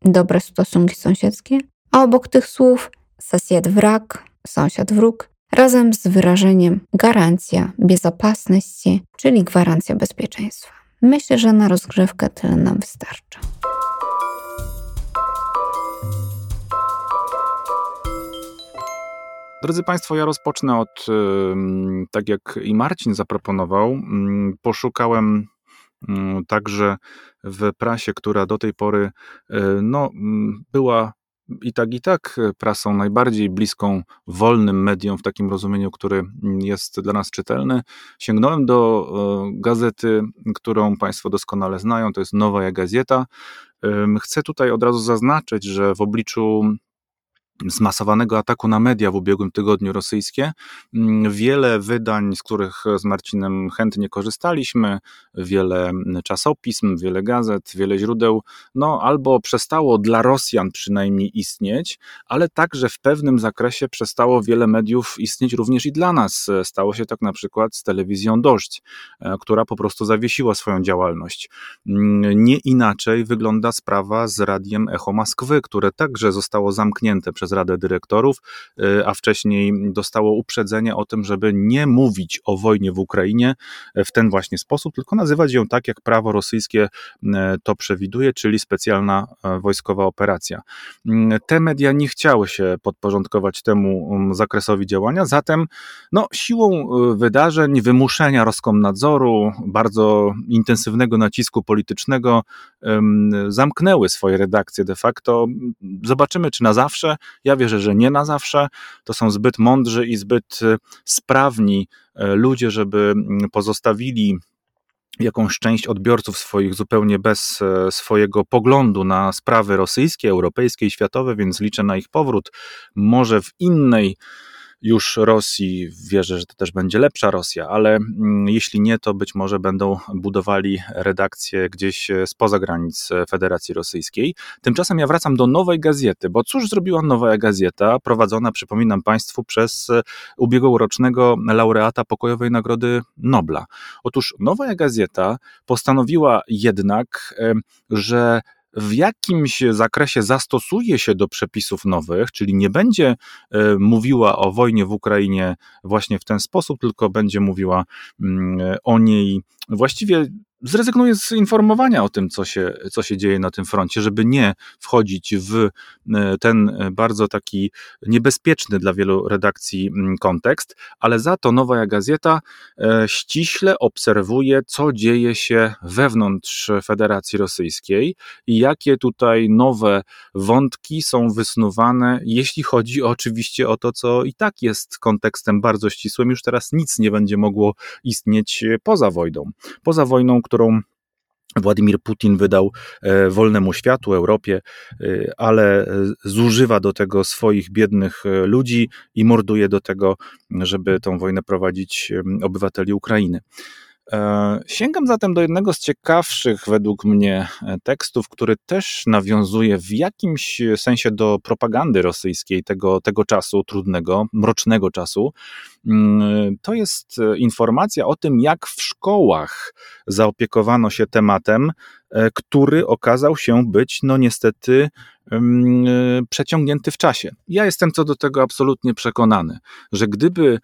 dobre stosunki sąsiedzkie, a obok tych słów sąsiad wrak, sąsiad wróg, razem z wyrażeniem gwarancja bezpieczeństwa, czyli gwarancja bezpieczeństwa. Myślę, że na rozgrzewkę tyle nam wystarczy. Drodzy Państwo, ja rozpocznę od, tak jak i Marcin zaproponował, poszukałem także w prasie, która do tej pory e, no, była i tak, i tak prasą najbardziej bliską wolnym mediom w takim rozumieniu, który jest dla nas czytelny. Sięgnąłem do e, gazety, którą Państwo doskonale znają, to jest Nowa Gazeta. Chcę tutaj od razu zaznaczyć, że w obliczu zmasowanego ataku na media w ubiegłym tygodniu rosyjskie. Mm, wiele wydań, z których z Marcinem chętnie korzystaliśmy, wiele czasopism, wiele gazet, wiele źródeł, no albo przestało dla Rosjan przynajmniej istnieć, ale także w pewnym zakresie przestało wiele mediów istnieć również i dla nas. Stało się tak na przykład z telewizją Dość, e, która po prostu zawiesiła swoją działalność. Mm, nie inaczej wygląda sprawa z radiem Echo Moskwy, które także zostało zamknięte przez przez Radę Dyrektorów, y, a wcześniej dostało uprzedzenie o tym, żeby nie mówić o wojnie w Ukrainie w ten właśnie sposób, tylko nazywać ją tak, jak prawo rosyjskie y, to przewiduje, czyli specjalna wojskowa operacja. Te media nie chciały się podporządkować temu um, zakresowi działania, zatem no, siłą wydarzeń, wymuszenia Roskomnadzoru, bardzo intensywnego nacisku politycznego zamknęły swoje redakcje de facto. Zobaczymy, czy na zawsze, ja wierzę, że nie na zawsze. To są zbyt mądrzy i zbyt e, sprawni e, ludzie, żeby mm, pozostawili jakąś część odbiorców swoich zupełnie bez e, swojego poglądu na sprawy rosyjskie, europejskie i światowe, więc liczę na ich powrót. Może w innej już Rosji. Wierzę, że to też będzie lepsza Rosja, ale mm, jeśli nie, to być może będą budowali redakcje gdzieś e, spoza granic e, Federacji Rosyjskiej. Tymczasem ja wracam do Nowej Gazety, bo cóż zrobiła Nowa Gazeta, prowadzona, przypominam Państwu, przez e, ubiegłorocznego laureata Pokojowej Nagrody Nobla. Otóż Nowa Gazeta postanowiła jednak, że w jakimś zakresie zastosuje się do przepisów nowych, czyli nie będzie e, mówiła o wojnie w Ukrainie właśnie w ten sposób, tylko będzie mówiła mm, o niej właściwie zrezygnuje z informowania o tym, co się, co się dzieje na tym froncie, żeby nie wchodzić w e, ten e, bardzo taki niebezpieczny dla wielu redakcji mm, kontekst, ale za to Nowa Gazeta e, ściśle obserwuje, co dzieje się wewnątrz Federacji Rosyjskiej i jakie tutaj nowe wątki są wysnuwane, jeśli chodzi oczywiście o to, co i tak jest kontekstem bardzo ścisłym. Już teraz nic nie będzie mogło istnieć poza wojną. Poza wojną, którą Władimir Putin wydał e, wolnemu światu, Europie, e, ale zużywa do tego swoich biednych e, ludzi i morduje do tego, żeby tą wojnę prowadzić obywateli Ukrainy. Sięgam zatem do jednego z ciekawszych według mnie tekstów, który też nawiązuje w jakimś sensie do propagandy rosyjskiej tego, tego czasu, trudnego, mrocznego czasu. Mm, to jest e, informacja o tym, jak w szkołach zaopiekowano się tematem, e, który okazał się być, no niestety, mm, e, przeciągnięty w czasie. Ja jestem co do tego absolutnie przekonany, że gdyby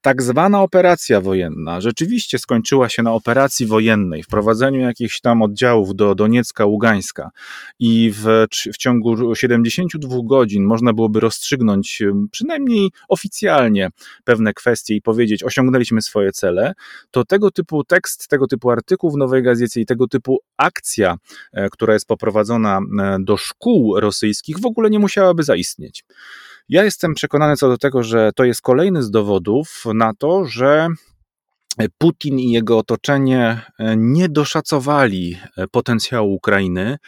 tak zwana operacja wojenna rzeczywiście skończyła się na operacji wojennej, wprowadzeniu jakichś tam oddziałów do Doniecka, Ługańska i w, w ciągu 72 godzin można byłoby rozstrzygnąć przynajmniej oficjalnie pewne kwestie i powiedzieć, osiągnęliśmy swoje cele, to tego typu tekst, tego typu artykuł w Nowej Gazecie i tego typu akcja, e, która jest poprowadzona e, do szkół rosyjskich, w ogóle nie musiałaby zaistnieć. Ja jestem przekonany co do tego, że to jest kolejny z dowodów na to, że Putin i jego otoczenie e, nie doszacowali potencjału Ukrainy,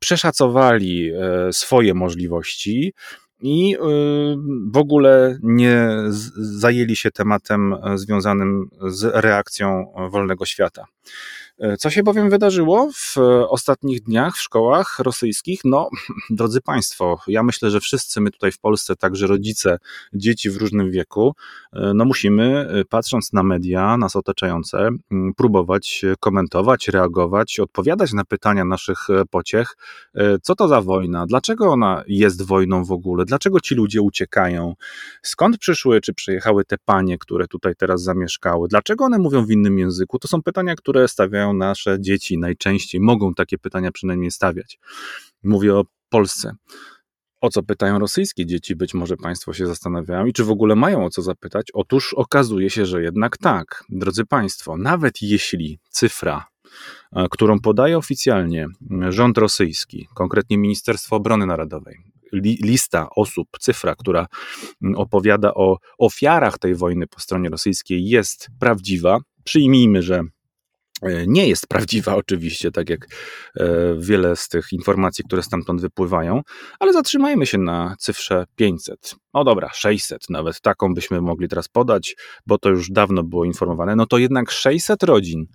przeszacowali swoje możliwości i y, w ogóle nie zajęli się tematem e, związanym z reakcją wolnego świata. E, co się bowiem wydarzyło w ostatnich dniach w szkołach rosyjskich? No, [LAUGHS] drodzy Państwo, ja myślę, że wszyscy my tutaj w Polsce, także rodzice dzieci w różnym wieku, e, no musimy, e, patrząc na media, nas otaczające, próbować komentować, reagować, odpowiadać na pytania naszych pociech. Co to za wojna? Dlaczego ona jest wojną w ogóle? Dlaczego ci ludzie uciekają? Skąd przyszły, czy przyjechały te panie, które tutaj teraz zamieszkały? Dlaczego one mówią w innym języku? To są pytania, które stawiają nasze dzieci najczęściej, mogą takie pytania przynajmniej stawiać. Mówię o Polsce. O co pytają rosyjskie dzieci, być może Państwo się zastanawiają, i czy w ogóle mają o co zapytać? Otóż okazuje się, że jednak tak. Drodzy Państwo, nawet jeśli cyfra, e, którą podaje oficjalnie rząd rosyjski, konkretnie Ministerstwo Obrony Narodowej, lista osób, cyfra, która opowiada o ofiarach tej wojny po stronie rosyjskiej, jest prawdziwa, przyjmijmy, że nie jest prawdziwa, [LAUGHS] oczywiście, tak jak e, wiele z tych informacji, które stamtąd wypływają, ale zatrzymajmy się na cyfrze 500. No dobra, 600, nawet taką byśmy mogli teraz podać, bo to już dawno było informowane. No to jednak 600 rodzin,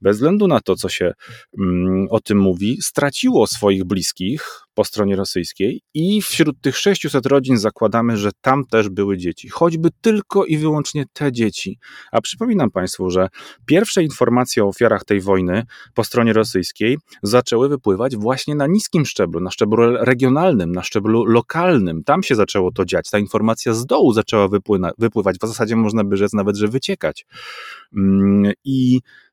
bez względu na to, co się mm, o tym mówi, straciło swoich bliskich po stronie rosyjskiej i wśród tych 600 rodzin zakładamy, że tam też były dzieci, choćby tylko i wyłącznie te dzieci. A przypominam Państwu, że pierwsze informacje o ofiarach tej wojny po stronie rosyjskiej zaczęły wypływać właśnie na niskim szczeblu, na szczeblu regionalnym, na szczeblu lokalnym. Tam się zaczęło to dziać. Ta informacja z dołu zaczęła wypływać. W zasadzie można by rzec nawet, że wyciekać. Mm, I E,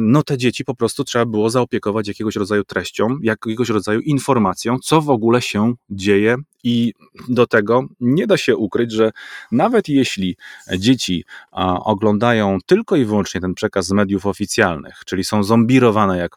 no te dzieci po prostu trzeba było zaopiekować jakiegoś rodzaju treścią, jakiegoś rodzaju informacją, co w ogóle się dzieje i do tego nie da się ukryć, że nawet jeśli dzieci oglądają tylko i wyłącznie ten przekaz z mediów oficjalnych, czyli są zombirowane, jak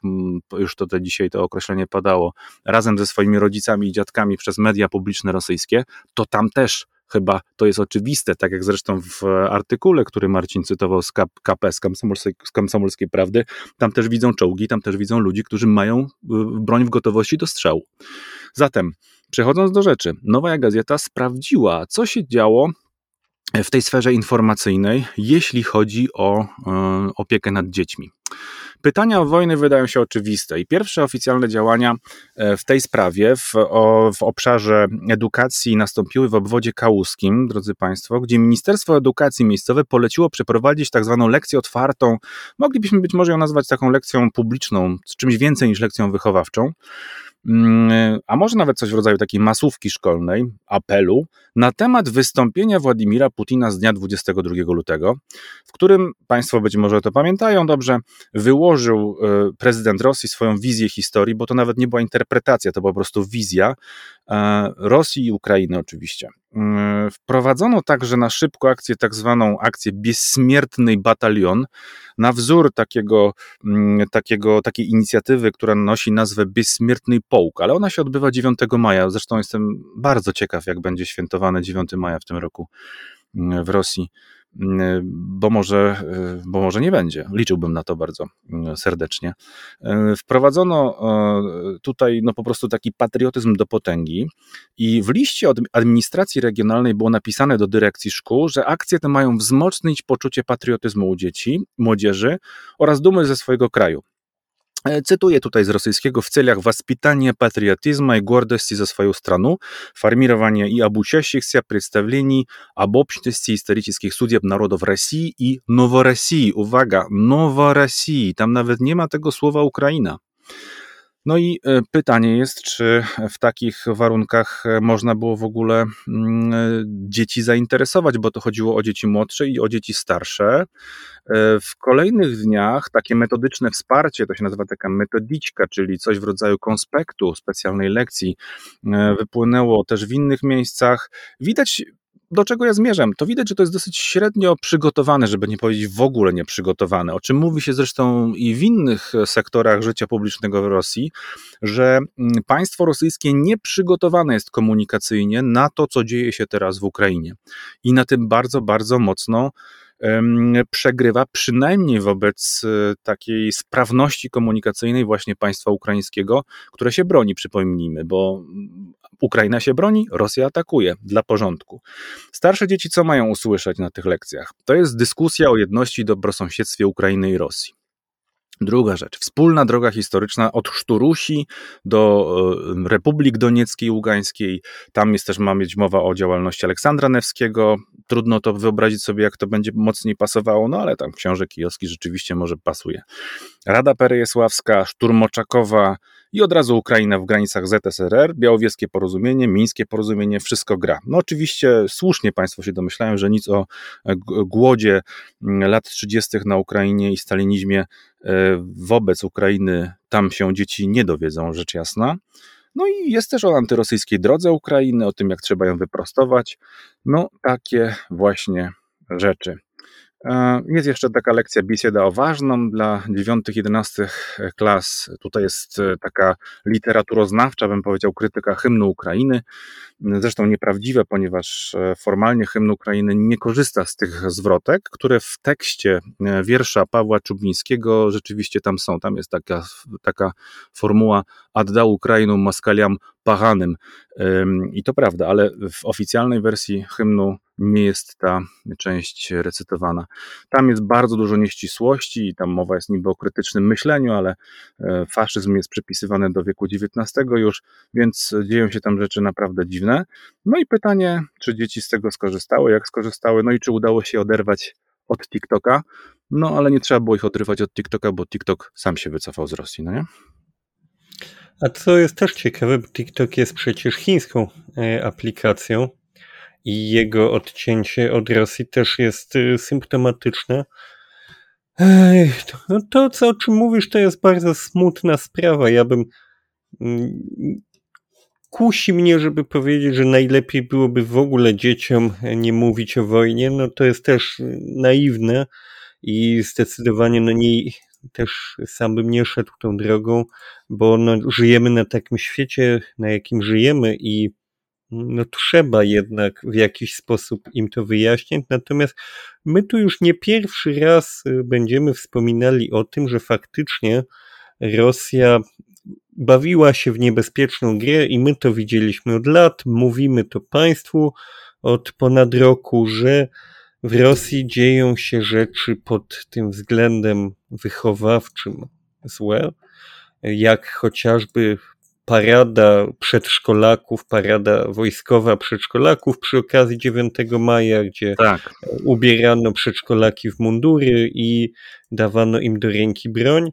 już to te dzisiaj to określenie padało, razem ze swoimi rodzicami i dziadkami przez media publiczne rosyjskie, to tam też Chyba to jest oczywiste, tak jak zresztą w artykule, który Marcin cytował z KP, z Komsomolskiej, z Komsomolskiej Prawdy, tam też widzą czołgi, tam też widzą ludzi, którzy mają y, broń w gotowości do strzału. Zatem, przechodząc do rzeczy, Nowa Gazeta sprawdziła, co się działo w tej sferze informacyjnej, jeśli chodzi o y, opiekę nad dziećmi. Pytania o wojny wydają się oczywiste i pierwsze oficjalne działania e, w tej sprawie w, o, w obszarze edukacji nastąpiły w obwodzie kałuskim, drodzy Państwo, gdzie Ministerstwo Edukacji Miejscowe poleciło przeprowadzić tak zwaną lekcję otwartą. Moglibyśmy być może ją nazwać taką lekcją publiczną, czymś więcej niż lekcją wychowawczą. Mm, a może nawet coś w rodzaju takiej masówki szkolnej, apelu, na temat wystąpienia Władimira Putina z dnia 22 lutego, w którym Państwo być może to pamiętają dobrze, wyłożył e, prezydent Rosji swoją wizję historii, bo to nawet nie była interpretacja, to była po prostu wizja Rosji i Ukrainy oczywiście. Mm, wprowadzono także na szybko akcję, tak zwaną akcję Bezsmiertny Batalion, na wzór takiego, mm, takiego, takiej inicjatywy, która nosi nazwę Bezsmiertny Połk, ale ona się odbywa 9 maja. Zresztą jestem bardzo ciekaw, jak będzie świętowane 9 maja w tym roku mm, w Rosji bo może, bo może nie będzie. Liczyłbym na to bardzo mm, serdecznie. Wprowadzono tutaj no po prostu taki patriotyzm do potęgi i w liście od administracji regionalnej było napisane do dyrekcji szkół, że akcje te mają wzmocnić poczucie patriotyzmu u dzieci, młodzieży oraz dumy ze swojego kraju. E, cytuję tutaj z rosyjskiego w celach воспитания патриотизма и гордости за свою страну, формирования и обучающихся представлений об общности исторических судеб народов России и Новороссии. Uwaga, Новороссии. Tam nawet nie ma tego słowa Ukraina. No i e, pytanie jest, czy w takich warunkach e, można było w ogóle mm, e, dzieci zainteresować, bo to chodziło o dzieci młodsze i o dzieci starsze. W kolejnych dniach takie metodyczne wsparcie, to się nazywa taka metodiczka, czyli coś w rodzaju konspektu, specjalnej lekcji, wypłynęło też w innych miejscach. Widać do czego ja zmierzam? To widać, że to jest dosyć średnio przygotowane, żeby nie powiedzieć w ogóle nieprzygotowane, o czym mówi się zresztą i w innych sektorach życia publicznego w Rosji, że mm, państwo rosyjskie nieprzygotowane jest komunikacyjnie na to, co dzieje się teraz w Ukrainie. I na tym bardzo, bardzo mocno przegrywa, przynajmniej wobec e, takiej sprawności komunikacyjnej właśnie państwa ukraińskiego, które się broni, przypomnijmy, bo Ukraina się broni, Rosja atakuje dla porządku. Starsze dzieci co mają usłyszeć na tych lekcjach? To jest dyskusja o jedności i dobrosąsiedztwie Ukrainy i Rosji. Druga rzecz, wspólna droga historyczna od Szturusi do Republik Donieckiej, Ługańskiej. Tam jest też, ma mieć mowa o działalności Aleksandra Newskiego. Trudno to wyobrazić sobie, jak to będzie mocniej pasowało, no ale tam książek Kijowski rzeczywiście może pasuje. Rada Perejesławska, Szturmoczakowa i od razu Ukraina w granicach ZSRR, Białowieskie Porozumienie, Mińskie Porozumienie, wszystko gra. No oczywiście słusznie Państwo się domyślają, że nic o e, głodzie lat 30. na Ukrainie i stalinizmie e, wobec Ukrainy tam się dzieci nie dowiedzą, rzecz jasna. No i jest też o antyrosyjskiej drodze Ukrainy, o tym, jak trzeba ją wyprostować. No, takie właśnie rzeczy. E, jest jeszcze taka lekcja Bisieda o ważną dla 9-11 klas. Tutaj jest e, taka literaturoznawcza, bym powiedział, krytyka hymnu Ukrainy. Zresztą nieprawdziwe, ponieważ e, formalnie hymn Ukrainy nie korzysta z tych zwrotek, które w tekście wiersza Pawła Czubińskiego rzeczywiście tam są. Tam jest taka, taka formuła Addał Ukrainu Maskaliam Pachanym. I to prawda, ale w oficjalnej wersji hymnu nie jest ta część recytowana. Tam jest bardzo dużo nieścisłości i tam mowa jest niby o krytycznym myśleniu, ale e, faszyzm jest przypisywany do wieku XIX już, więc dzieją się tam rzeczy naprawdę dziwne. No i pytanie, czy dzieci z tego skorzystały, jak skorzystały, no i czy udało się oderwać od TikToka. No ale nie trzeba było ich odrywać od TikToka, bo TikTok sam się wycofał z Rosji, no nie? A co jest też ciekawe, TikTok jest przecież chińską e, aplikacją i jego odcięcie od Rosji też jest e, symptomatyczne. To, to, co o czym mówisz, to jest bardzo smutna sprawa. Ja bym. Mm, kusi mnie, żeby powiedzieć, że najlepiej byłoby w ogóle dzieciom nie mówić o wojnie. No to jest też naiwne i zdecydowanie no nie, też sam bym nie szedł tą drogą, bo no, żyjemy na takim świecie, na jakim żyjemy i no trzeba jednak w jakiś sposób im to wyjaśnić. Natomiast my tu już nie pierwszy raz y, będziemy wspominali o tym, że faktycznie Rosja bawiła się w niebezpieczną grę i my to widzieliśmy od lat, mówimy to państwu od ponad roku, że w Rosji dzieją się rzeczy pod tym względem wychowawczym złe, jak chociażby parada przedszkolaków, parada wojskowa przedszkolaków przy okazji 9 maja, gdzie tak. ubierano przedszkolaki w mundury i dawano im do ręki broń.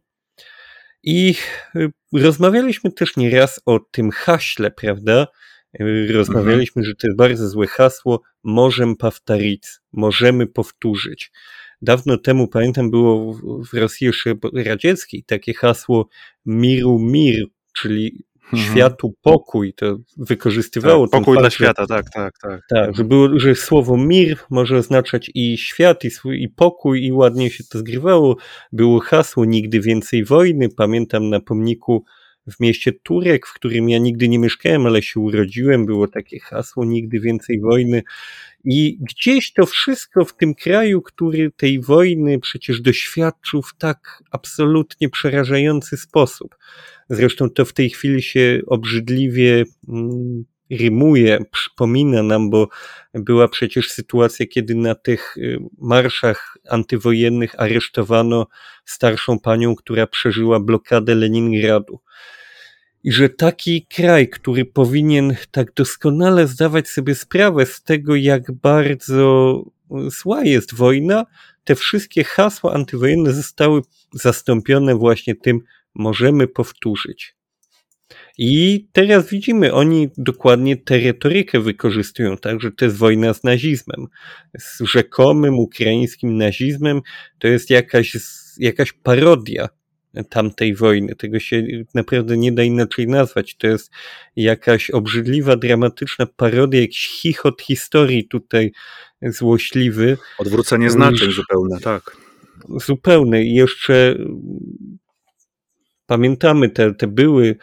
I rozmawialiśmy też nieraz o tym haśle, prawda? Rozmawialiśmy, że to jest bardzo złe hasło, możemy powtórzyć, możemy powtórzyć. Dawno temu, pamiętam, było w Rosji jeszcze radzieckiej takie hasło miru mir, czyli mhm. światu pokój, to wykorzystywało tak, Pokój dla świata, tak, tak, tak. Tak, że, było, że słowo mir może oznaczać i świat, i, i pokój, i ładnie się to zgrywało. Było hasło nigdy więcej wojny. Pamiętam na pomniku w mieście Turek, w którym ja nigdy nie mieszkałem, ale się urodziłem, było takie hasło nigdy więcej wojny. I gdzieś to wszystko w tym kraju, który tej wojny przecież doświadczył w tak absolutnie przerażający sposób. Zresztą to w tej chwili się obrzydliwie mm, rymuje, przypomina nam, bo była przecież sytuacja, kiedy na tych y, marszach antywojennych aresztowano starszą panią, która przeżyła blokadę Leningradu. I że taki kraj, który powinien tak doskonale zdawać sobie sprawę z tego, jak bardzo zła jest wojna, te wszystkie hasła antywojenne zostały zastąpione właśnie tym, możemy powtórzyć. I teraz widzimy, oni dokładnie tę retorykę wykorzystują, tak, że to jest wojna z nazizmem. Z rzekomym ukraińskim nazizmem to jest jakaś, jakaś parodia tamtej wojny. Tego się naprawdę nie da inaczej nazwać. To jest jakaś obrzydliwa, dramatyczna parodia, jakiś chichot historii tutaj złośliwy. Odwrócenie znaczeń zupełne, tak. Zupełne. I jeszcze pamiętamy te, te były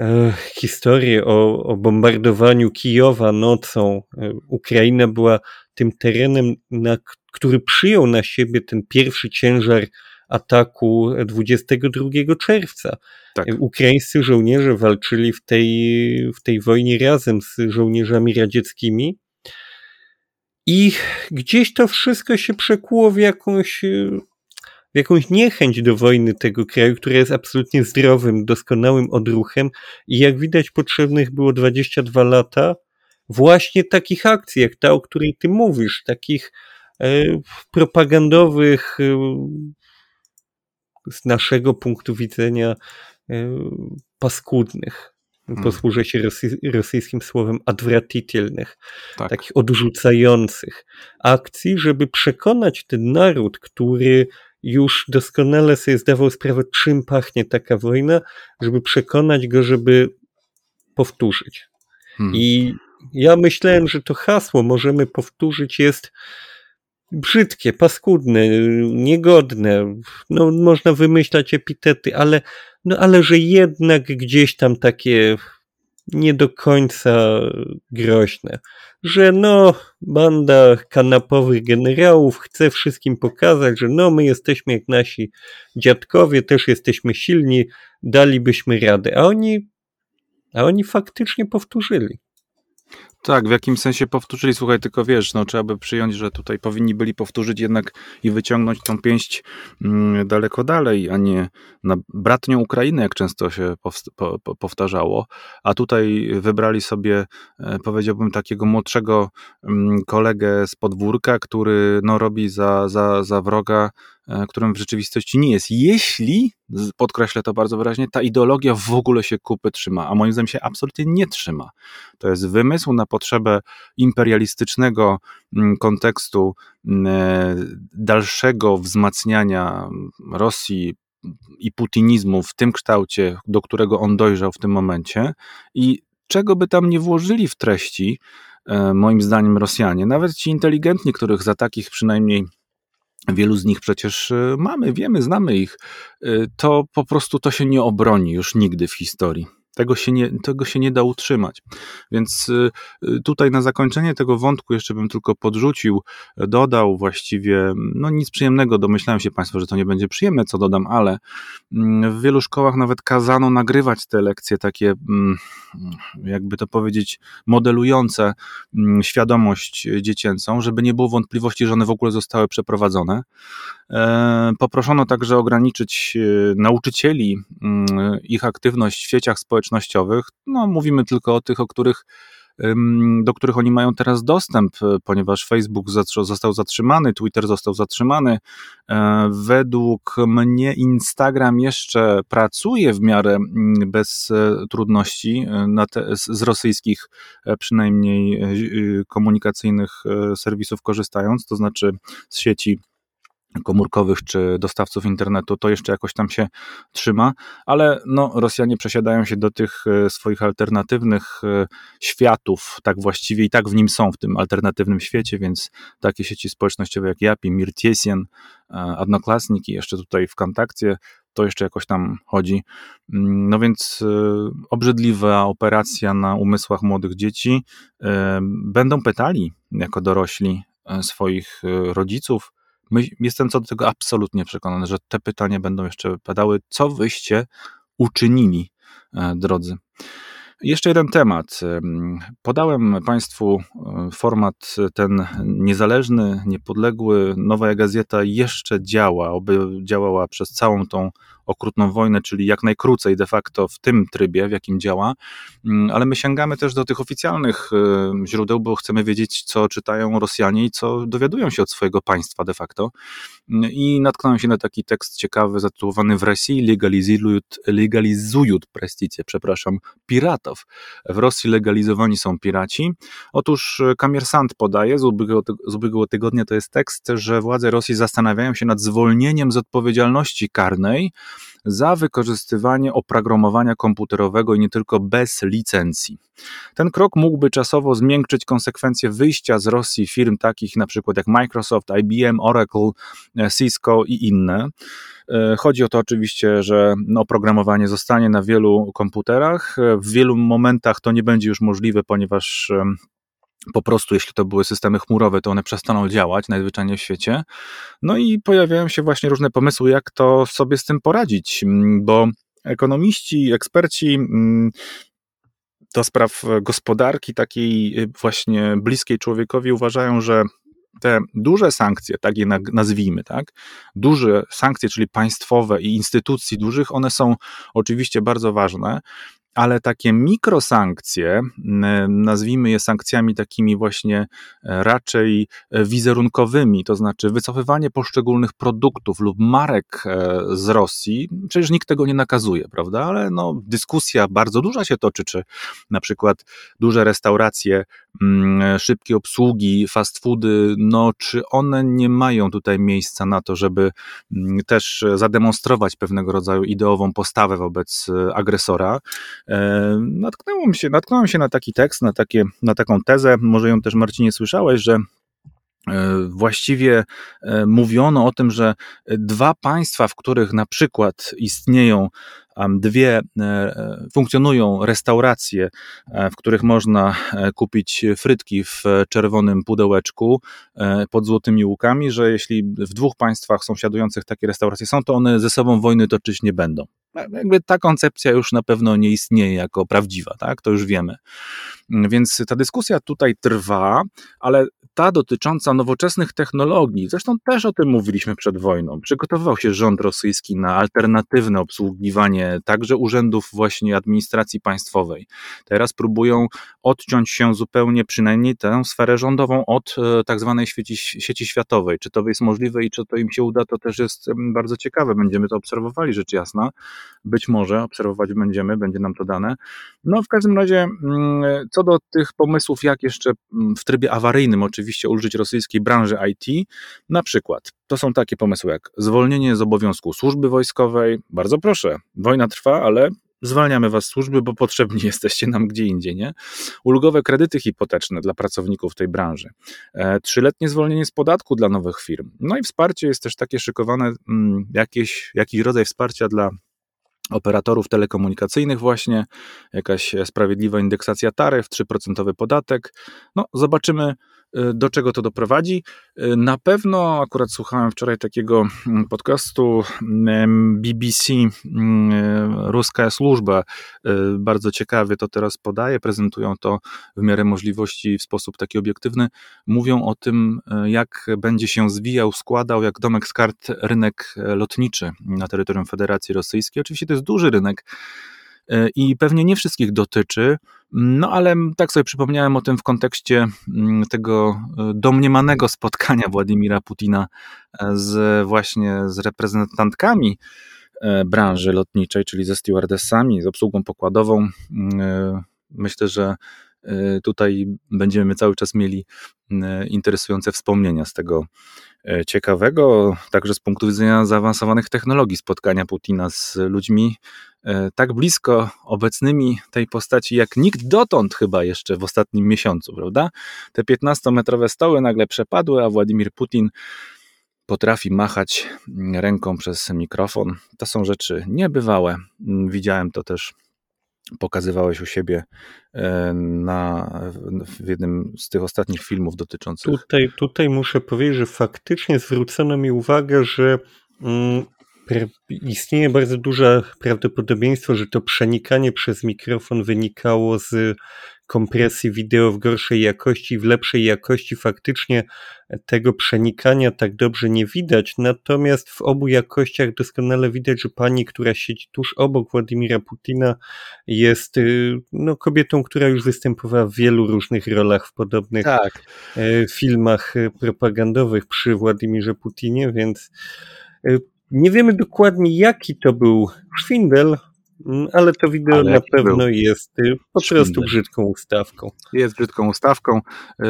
e, historie o, o bombardowaniu Kijowa nocą. E, Ukraina była tym terenem, na, który przyjął na siebie ten pierwszy ciężar ataku 22 czerwca. Tak. Ukraińscy żołnierze walczyli w tej, w tej wojnie razem z żołnierzami radzieckimi. I gdzieś to wszystko się przekuło w jakąś w jakąś niechęć do wojny tego kraju, która jest absolutnie zdrowym, doskonałym odruchem i jak widać potrzebnych było 22 lata właśnie takich akcji, jak ta, o której ty mówisz, takich e, propagandowych e, z naszego punktu widzenia e, paskudnych. Hmm. Posłużę się rosyjskim słowem adwratitelnych, tak. takich odrzucających akcji, żeby przekonać ten naród, który już doskonale sobie zdawał sprawę, czym pachnie taka wojna, żeby przekonać go, żeby powtórzyć. Hmm. I ja myślałem, że to hasło możemy powtórzyć jest brzydkie, paskudne, niegodne. No, można wymyślać epitety, ale, no, ale że jednak gdzieś tam takie nie do końca groźne. Że no, banda kanapowych generałów chce wszystkim pokazać, że no, my jesteśmy jak nasi dziadkowie, też jesteśmy silni, dalibyśmy radę. A oni, a oni faktycznie powtórzyli. Tak, w jakim sensie powtórzyli, słuchaj, tylko wiesz, no trzeba by przyjąć, że tutaj powinni byli powtórzyć jednak i wyciągnąć tą pięść mm, daleko dalej, a nie na bratnią Ukrainę, jak często się po, po, powtarzało, a tutaj wybrali sobie, e, powiedziałbym, takiego młodszego mm, kolegę z podwórka, który no, robi za, za, za wroga którym w rzeczywistości nie jest. Jeśli, podkreślę to bardzo wyraźnie, ta ideologia w ogóle się kupy trzyma, a moim zdaniem się absolutnie nie trzyma. To jest wymysł na potrzebę imperialistycznego mm, kontekstu mm, e, dalszego wzmacniania Rosji i putinizmu w tym kształcie, do którego on dojrzał w tym momencie i czego by tam nie włożyli w treści, e, moim zdaniem Rosjanie, nawet ci inteligentni, których za takich przynajmniej Wielu z nich przecież y, mamy, wiemy, znamy ich. Y, to po prostu to się nie obroni już nigdy w historii. Tego się, nie, tego się nie da utrzymać. Więc y, tutaj na zakończenie tego wątku jeszcze bym tylko podrzucił, dodał właściwie, no nic przyjemnego, domyślałem się Państwo, że to nie będzie przyjemne, co dodam, ale mm, w wielu szkołach nawet kazano nagrywać te lekcje takie, mm, jakby to powiedzieć, modelujące mm, świadomość dziecięcą, żeby nie było wątpliwości, że one w ogóle zostały przeprowadzone. E, poproszono także ograniczyć e, nauczycieli, ich aktywność w sieciach społecznościowych. No, mówimy tylko o tych, o których do których oni mają teraz dostęp, e, ponieważ Facebook został zatrzymany, Twitter został zatrzymany. E, według mnie Instagram jeszcze pracuje w miarę mm, bez e, trudności te, z rosyjskich przynajmniej komunikacyjnych serwisów korzystając, to znaczy z sieci komórkowych czy dostawców internetu, to jeszcze jakoś tam się trzyma, ale no, Rosjanie przesiadają się do tych e, swoich alternatywnych e, światów, tak właściwie i tak w nim są, w tym alternatywnym świecie, więc takie sieci społecznościowe jak Yapi, Mirtiesien, Adnoklasniki, jeszcze tutaj w kontakcie, to jeszcze jakoś tam chodzi. Mm, no więc e, obrzydliwa operacja na umysłach młodych dzieci. Będą pytali jako dorośli swoich rodziców, My, jestem co do tego absolutnie przekonany, że te pytania będą jeszcze padały. Co wyście uczynili, e, drodzy? Jeszcze jeden temat. Podałem Państwu e, format ten niezależny, niepodległy. Nowa Gazeta jeszcze działa, oby działała przez całą tą okrutną wojnę, czyli jak najkrócej de facto w tym trybie, w jakim działa, mm, ale my sięgamy też do tych oficjalnych y, źródeł, bo chcemy wiedzieć, co czytają Rosjanie i co dowiadują się od swojego państwa de facto. Mm, I natknąłem się na taki tekst ciekawy, zatytułowany w Rosji legalizują, legalizują przepraszam, piratów. W Rosji legalizowani są piraci. Otóż y, Kamiersant podaje z ubiegłego, z ubiegłego tygodnia, to jest tekst, że władze Rosji zastanawiają się nad zwolnieniem z odpowiedzialności karnej za wykorzystywanie oprogramowania komputerowego i nie tylko bez licencji. Ten krok mógłby czasowo zmiękczyć konsekwencje wyjścia z Rosji firm takich np. jak Microsoft, IBM, Oracle, e, Cisco i inne. E, chodzi o to oczywiście, że oprogramowanie zostanie na wielu komputerach. E, w wielu momentach to nie będzie już możliwe, ponieważ po prostu, jeśli to były systemy chmurowe, to one przestaną działać najzwyczajniej w świecie. No i pojawiają się właśnie różne pomysły, jak to sobie z tym poradzić, mm, bo ekonomiści, eksperci mm, do spraw gospodarki takiej y, właśnie bliskiej człowiekowi uważają, że te duże sankcje, tak je nazwijmy, tak, duże sankcje, czyli państwowe i instytucji dużych, one są oczywiście bardzo ważne, ale takie mikrosankcje, nazwijmy je sankcjami takimi właśnie e, raczej e, wizerunkowymi, to znaczy wycofywanie poszczególnych produktów lub marek e, z Rosji, przecież nikt tego nie nakazuje, prawda? Ale no, dyskusja bardzo duża się toczy, czy na przykład duże restauracje, szybkie obsługi, fast foody, no, czy one nie mają tutaj miejsca na to, żeby mm, też zademonstrować pewnego rodzaju ideową postawę wobec agresora. E, natknąłem się, natknąłem się na taki tekst, na, takie, na taką tezę, może ją też Marcinie słyszałeś, że e, właściwie e, mówiono o tym, że dwa państwa, w których na przykład istnieją dwie, funkcjonują restauracje, w których można kupić frytki w czerwonym pudełeczku pod złotymi łukami, że jeśli w dwóch państwach sąsiadujących takie restauracje są, to one ze sobą wojny toczyć nie będą. Jakby ta koncepcja już na pewno nie istnieje jako prawdziwa, tak? To już wiemy. Więc ta dyskusja tutaj trwa, ale ta dotycząca nowoczesnych technologii, zresztą też o tym mówiliśmy przed wojną. Przygotowywał się rząd rosyjski na alternatywne obsługiwanie także urzędów właśnie administracji państwowej. Teraz próbują odciąć się zupełnie przynajmniej tę sferę rządową od e, tak zwanej sieci, sieci światowej. Czy to jest możliwe i czy to im się uda, to też jest bardzo ciekawe. Będziemy to obserwowali, rzecz jasna. Być może obserwować będziemy, będzie nam to dane. No w każdym razie, mm, co do tych pomysłów, jak jeszcze mm, w trybie awaryjnym oczywiście użyć rosyjskiej branży IT, na przykład to są takie pomysły jak zwolnienie z obowiązku służby wojskowej. Bardzo proszę, wojna trwa, ale zwalniamy was służby, bo potrzebni [LAUGHS] jesteście nam gdzie indziej, nie? Ulgowe kredyty hipoteczne dla pracowników tej branży. E, trzyletnie zwolnienie z podatku dla nowych firm. No i wsparcie jest też takie szykowane, mm, jakieś, jakiś rodzaj wsparcia dla operatorów telekomunikacyjnych właśnie, jakaś sprawiedliwa indeksacja taryf, 3% podatek. No, zobaczymy, do czego to doprowadzi. Y, na pewno, akurat słuchałem wczoraj takiego mm, podcastu mm, BBC, mm, Ruska służba, y, bardzo ciekawie to teraz podaje, prezentują to w miarę możliwości w sposób taki obiektywny. Mówią o tym, jak będzie się zwijał, składał, jak domek z kart rynek lotniczy na terytorium Federacji Rosyjskiej. Oczywiście to jest duży rynek, E, i pewnie nie wszystkich dotyczy, no ale tak sobie przypomniałem o tym w kontekście mm, tego e, domniemanego spotkania Władimira Putina e, z właśnie z reprezentantkami branży lotniczej, czyli ze stewardessami, z obsługą pokładową. Mm, myślę, że tutaj będziemy cały czas mieli interesujące wspomnienia z tego ciekawego, także z punktu widzenia zaawansowanych technologii spotkania Putina z ludźmi E, tak blisko obecnymi tej postaci jak nikt dotąd chyba jeszcze w ostatnim miesiącu, prawda? Te 15-metrowe stoły nagle przepadły, a Władimir Putin potrafi machać ręką przez mikrofon. To są rzeczy niebywałe. Widziałem to też pokazywałeś u siebie e, na, w jednym z tych ostatnich filmów dotyczących. Tutaj, tutaj muszę powiedzieć, że faktycznie zwrócono mi uwagę, że mm, istnieje bardzo duże prawdopodobieństwo, że to przenikanie przez mikrofon wynikało z kompresji wideo w gorszej jakości, w lepszej jakości faktycznie tego przenikania tak dobrze nie widać, natomiast w obu jakościach doskonale widać, że pani, która siedzi tuż obok Władimira Putina jest y, no, kobietą, która już występowała w wielu różnych rolach w podobnych tak. E, filmach propagandowych przy Władimirze Putinie, więc y, nie wiemy dokładnie, jaki to był szwindel, ale to wideo ale na pewno był? jest y, po prostu brzydką ustawką. Jest brzydką ustawką. Y,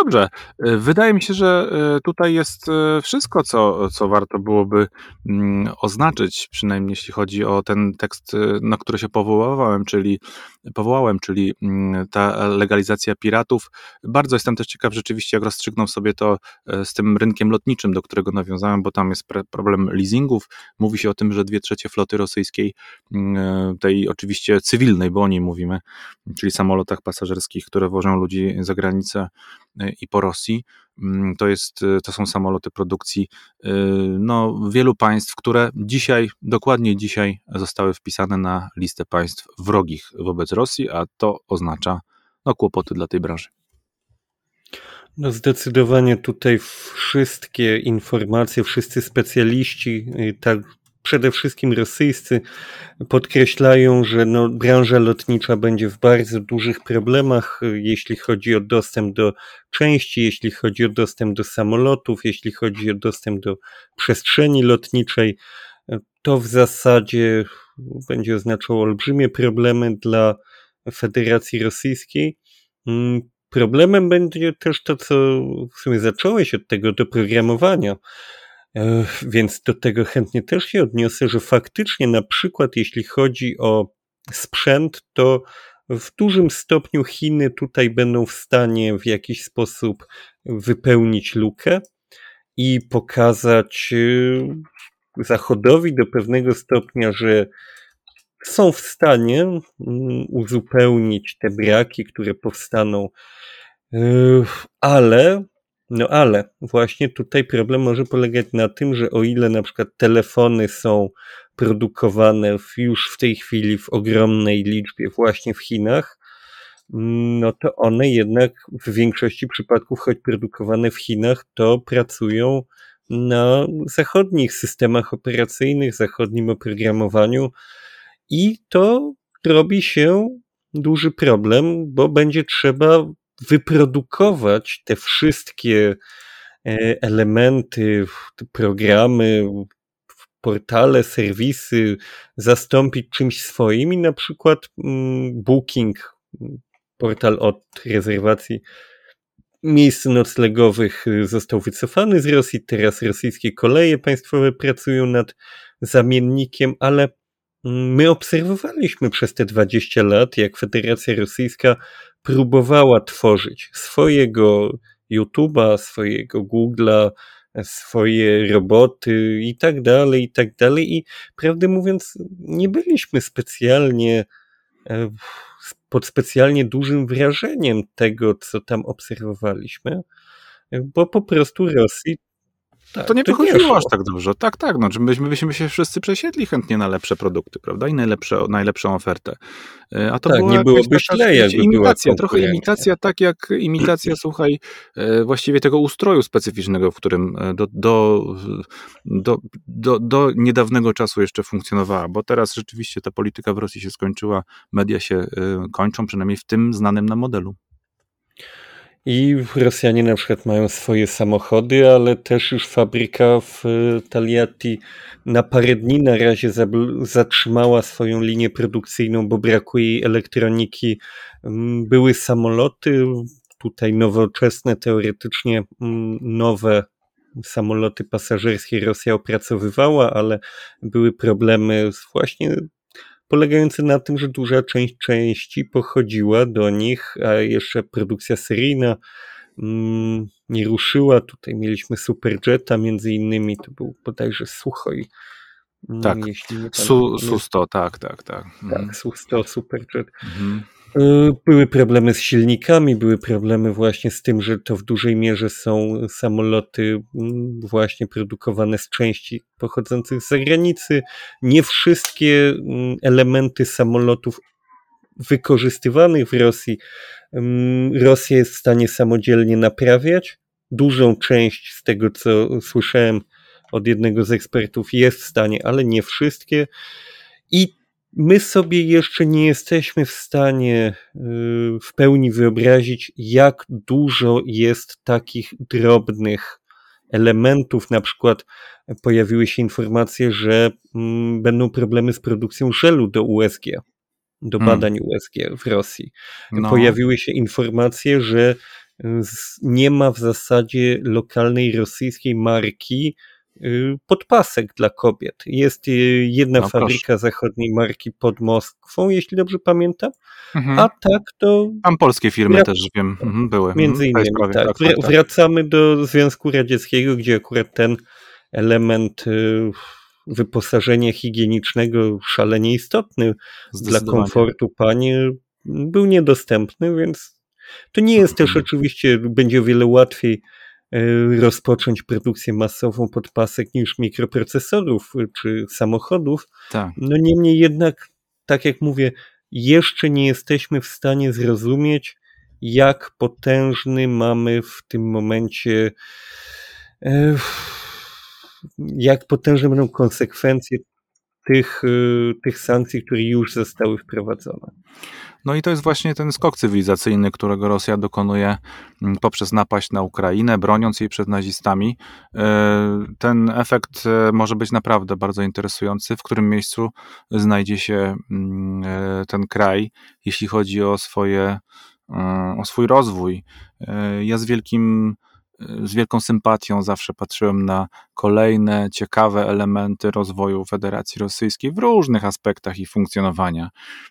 dobrze. Y, wydaje mi się, że tutaj jest wszystko, co, co warto byłoby mm, oznaczyć, przynajmniej jeśli chodzi o ten tekst, na który się powołałem, czyli powołałem, czyli mm, ta legalizacja piratów. Bardzo jestem też ciekaw rzeczywiście, jak rozstrzygnął sobie to e, z tym rynkiem lotniczym, do którego nawiązałem, bo tam jest problem leasingów. Mówi się o tym, że dwie trzecie floty rosyjskiej, mm, e, tej oczywiście cywilnej, bo o niej mówimy, czyli samolotach pasażerskich, które wożą ludzi za granicę e, i po Rosji, to, jest, y, to są samoloty produkcji y, no, wielu państw, które dzisiaj, dokładnie dzisiaj, zostały wpisane na listę państw wrogich wobec Rosji, a to oznacza no, kłopoty dla tej branży. No zdecydowanie tutaj wszystkie informacje, wszyscy specjaliści, y, tak przede wszystkim rosyjscy, podkreślają, że no, branża lotnicza będzie w bardzo dużych problemach, jeśli chodzi o dostęp do części, jeśli chodzi o dostęp do samolotów, jeśli chodzi o dostęp do przestrzeni lotniczej. To w zasadzie będzie oznaczało olbrzymie problemy dla Federacji Rosyjskiej. Mm, problemem będzie też to, co w sumie zacząłeś od tego doprogramowania. Więc do tego chętnie też się odniosę, że faktycznie na przykład jeśli chodzi o sprzęt, to w dużym stopniu Chiny tutaj będą w stanie w jakiś sposób wypełnić lukę i pokazać y, Zachodowi do pewnego stopnia, że są w stanie mm, uzupełnić te braki, które powstaną, ale no ale właśnie tutaj problem może polegać na tym, że o ile na przykład telefony są produkowane w, już w tej chwili w ogromnej liczbie właśnie w Chinach, no to one jednak w większości przypadków, choć produkowane w Chinach, to pracują na zachodnich systemach operacyjnych, zachodnim oprogramowaniu i to robi się duży problem, bo będzie trzeba wyprodukować te wszystkie e, elementy, programy, portale, serwisy, zastąpić czymś swoim i na przykład mm, Booking, portal od rezerwacji miejsc noclegowych y, został wycofany z Rosji. Teraz rosyjskie koleje państwowe pracują nad zamiennikiem, ale mm, my obserwowaliśmy przez te 20 lat, jak Federacja Rosyjska próbowała tworzyć swojego YouTube'a, swojego Google'a, swoje roboty i tak dalej, i tak dalej. I prawdę mówiąc, nie byliśmy specjalnie e, pod specjalnie dużym wrażeniem tego, co tam obserwowaliśmy, bo po prostu Rosji tak, to nie wychodziło aż tak dobrze. Tak, tak. No, myśmy byśmy się wszyscy przesiedli chętnie na lepsze produkty, prawda? I najlepsze, najlepszą ofertę. E, a to tak, było nie byłoby źle, jakby imitacja, trochę imitacja, tak jak imitacja, [CLEARS THROAT] słuchaj, e, właściwie tego ustroju specyficznego, w którym e, do, do, do, do, do niedawnego czasu jeszcze funkcjonowała, bo teraz rzeczywiście ta polityka w Rosji się skończyła, media się kończą, przynajmniej w tym znanym na modelu. I Rosjanie na przykład mają swoje samochody, ale też już fabryka w e, Taliati na parę dni na razie zatrzymała swoją linię produkcyjną, bo brakuje elektroniki. Mm, były samoloty, tutaj nowoczesne, teoretycznie mm, nowe samoloty pasażerskie Rosja opracowywała, ale były problemy właśnie polegający na tym, że duża część części pochodziła do nich, a jeszcze produkcja seryjna mm, nie ruszyła. Tutaj mieliśmy Superjeta między innymi, to był bodajże Suchoj. Mm, tak, Su, Su-100, tak, tak, tak. Tak, mhm. Su-100, Superjet. Mhm. Y, były problemy z silnikami, były problemy właśnie z tym, że to w dużej mierze są samoloty mm, właśnie produkowane z części pochodzących z zagranicy. Nie wszystkie mm, elementy samolotów wykorzystywanych w Rosji mm, Rosja jest w stanie samodzielnie naprawiać. Dużą część z tego, co słyszałem od jednego z ekspertów, jest w stanie, ale nie wszystkie. I my sobie jeszcze nie jesteśmy w stanie y, w pełni wyobrazić, jak dużo jest takich drobnych elementów. Na przykład pojawiły się informacje, że mm, będą problemy z produkcją żelu do USG, do hmm. badań hmm. USG w Rosji. No. Pojawiły się informacje, że y, nie ma w zasadzie lokalnej rosyjskiej marki, podpasek dla kobiet. Jest y, jedna no, fabryka proszę. zachodniej marki pod Moskwą, jeśli dobrze pamiętam, mhm. a tak to... Tam polskie firmy Wrac... też wiem, mhm, były. Mhm, Między innymi, tak. Tak, tak, tak. Wracamy do Związku Radzieckiego, gdzie akurat ten element y, wyposażenia higienicznego szalenie istotny dla komfortu pani był niedostępny, więc to nie jest też mhm. oczywiście, będzie o wiele łatwiej rozpocząć produkcję masową podpasek niż mikroprocesorów e, czy samochodów. Tak. No niemniej jednak, tak jak mówię, jeszcze nie jesteśmy w stanie zrozumieć, jak potężny mamy w tym momencie, e, jak potężne będą konsekwencje tych, e, tych sankcji, które już zostały wprowadzone. No i to jest właśnie ten skok cywilizacyjny, którego Rosja dokonuje mm, poprzez napaść na Ukrainę, broniąc jej przed nazistami. E, ten efekt e, może być naprawdę bardzo interesujący, w którym miejscu znajdzie się mm, ten kraj, jeśli chodzi o swoje, o swój rozwój. Ja z wielkim z wielką sympatią zawsze patrzyłem na kolejne ciekawe elementy rozwoju Federacji Rosyjskiej w różnych aspektach ich funkcjonowania.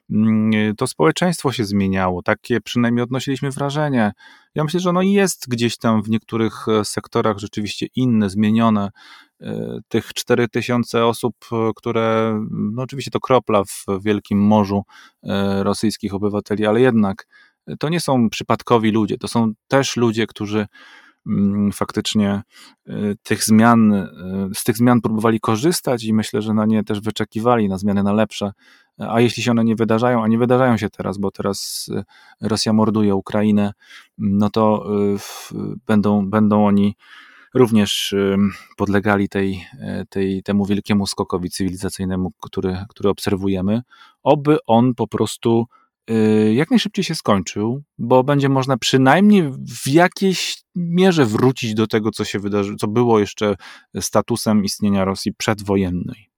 Mm, to społeczeństwo się zmieniało, takie przynajmniej odnosiliśmy wrażenie. Ja myślę, że ono jest gdzieś tam w niektórych e, sektorach rzeczywiście inne, zmienione. E, tych 4000 osób, e, które, no oczywiście to kropla w wielkim morzu rosyjskich obywateli, ale jednak to nie są przypadkowi ludzie, to są też ludzie, którzy faktycznie y, tych zmian, y, z tych zmian próbowali korzystać i myślę, że na nie też wyczekiwali, na zmiany na lepsze. A jeśli się one nie wydarzają, a nie wydarzają się teraz, bo teraz y, Rosja morduje Ukrainę, no to będą, będą oni również podlegali tej, tej, temu wielkiemu skokowi cywilizacyjnemu, który, który obserwujemy, oby on po prostu jak najszybciej się skończył, bo będzie można przynajmniej w jakiejś mierze wrócić do tego, co się wydarzyło, co było jeszcze statusem istnienia Rosji przedwojennej.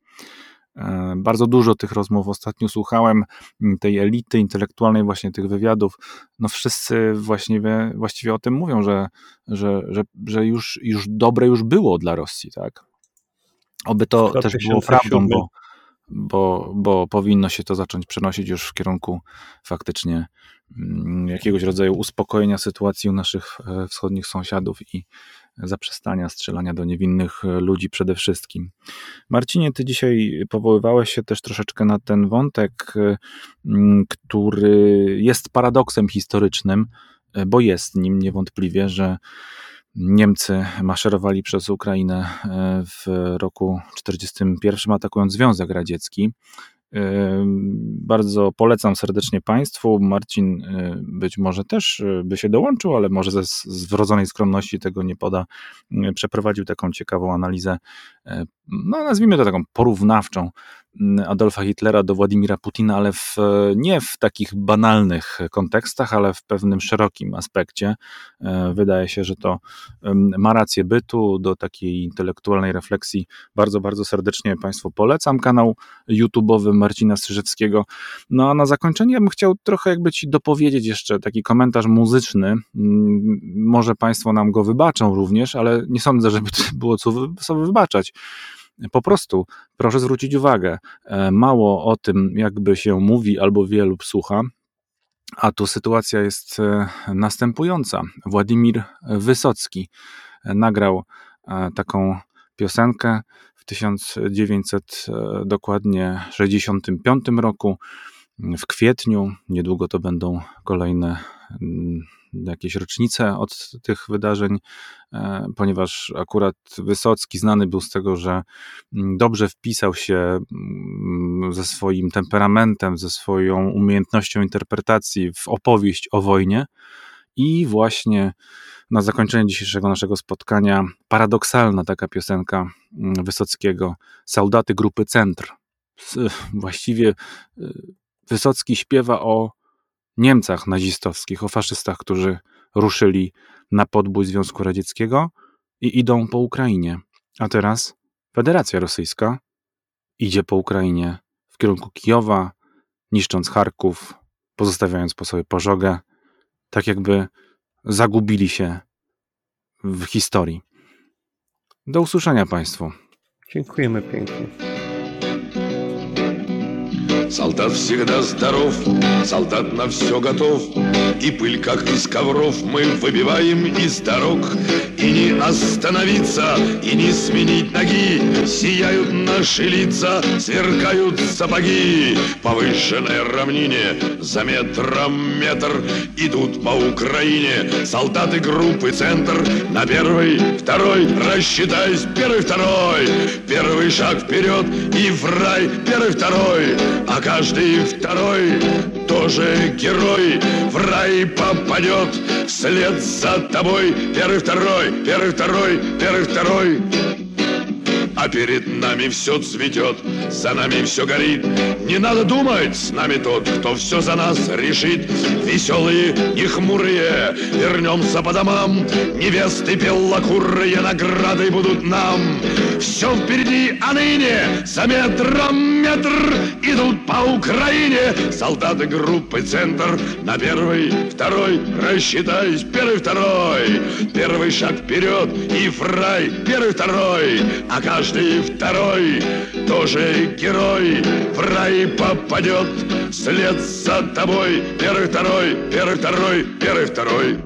E, bardzo dużo tych rozmów ostatnio słuchałem, tej elity intelektualnej, właśnie tych wywiadów. No wszyscy właściwie, właściwie o tym mówią, że, że, że, że już, już dobre już było dla Rosji, tak? Oby to też było prawdą, bo, bo, bo powinno się to zacząć przenosić już w kierunku faktycznie mm, jakiegoś rodzaju uspokojenia sytuacji u naszych e, wschodnich sąsiadów i zaprzestania strzelania do niewinnych e, ludzi przede wszystkim. Marcinie, ty dzisiaj powoływałeś się też troszeczkę na ten wątek, e, który jest paradoksem historycznym, bo jest nim niewątpliwie, że Niemcy maszerowali przez Ukrainę e, w roku 1941, atakując Związek Radziecki. Bardzo polecam serdecznie Państwu. Marcin y, być może też by się dołączył, ale może ze z wrodzonej skromności tego nie poda. Przeprowadził taką ciekawą analizę, no nazwijmy to taką porównawczą Adolfa Hitlera do Władimira Putina, ale w, nie w takich banalnych kontekstach, ale w pewnym szerokim aspekcie. Wydaje się, że to ma rację bytu. Do takiej intelektualnej refleksji bardzo, bardzo serdecznie Państwu polecam. Kanał YouTube'owy Marcina Strzyżewskiego. No a na zakończenie ja bym chciał trochę jakby Ci dopowiedzieć jeszcze taki komentarz muzyczny. Mm, może Państwo nam go wybaczą również, ale nie sądzę, żeby było co sobie wybaczać. Po prostu proszę zwrócić uwagę, e, mało o tym jakby się mówi albo wie lub słucha, a tu sytuacja jest e, następująca. Władimir Wysocki e, nagrał taką piosenkę w 1900 dokładnie 65 roku w kwietniu. Niedługo to będą kolejne mm, jakieś rocznice od tych wydarzeń, e, ponieważ akurat Wysocki znany był z tego, że mm, dobrze wpisał się mm, ze swoim temperamentem, ze swoją umiejętnością interpretacji w opowieść o wojnie. I właśnie na zakończenie dzisiejszego naszego spotkania paradoksalna taka piosenka mm, Wysockiego, Soldaty Grupy Centr. Właściwie y, Wysocki śpiewa o Niemcach nazistowskich, o faszystach, którzy ruszyli na podbój Związku Radzieckiego i idą po Ukrainie. A teraz Federacja Rosyjska idzie po Ukrainie w kierunku Kijowa, niszcząc Charków, pozostawiając po sobie pożogę, tak jakby zagubili się w historii. Do usłyszenia Państwu. Dziękujemy pięknie. Солдат всегда здоров, солдат на все готов. И пыль, как из ковров, мы выбиваем из дорог. И не остановиться, и не сменить ноги. Сияют наши лица, сверкают сапоги. Повышенное равнине, за метром метр Идут по Украине. Солдаты группы «Центр» На первый, второй, рассчитаюсь, первый, второй. Первый шаг вперед и в рай, первый, второй. А каждый второй тоже герой в рай попадет вслед за тобой. Первый, второй, первый, второй, первый, второй. А перед нами все цветет, за нами все горит. Не надо думать, с нами тот, кто все за нас решит. Веселые, не хмурые, вернемся по домам. Невесты белокурые, награды будут нам. Все впереди, а ныне за метром метр Идут по Украине. Солдаты группы «Центр» На первый, второй, рассчитайся, первый, второй. Первый шаг вперед и фрай, первый, второй. А каждый каждый второй тоже герой в рай попадет вслед за тобой. Первый, второй, первый, второй, первый, второй.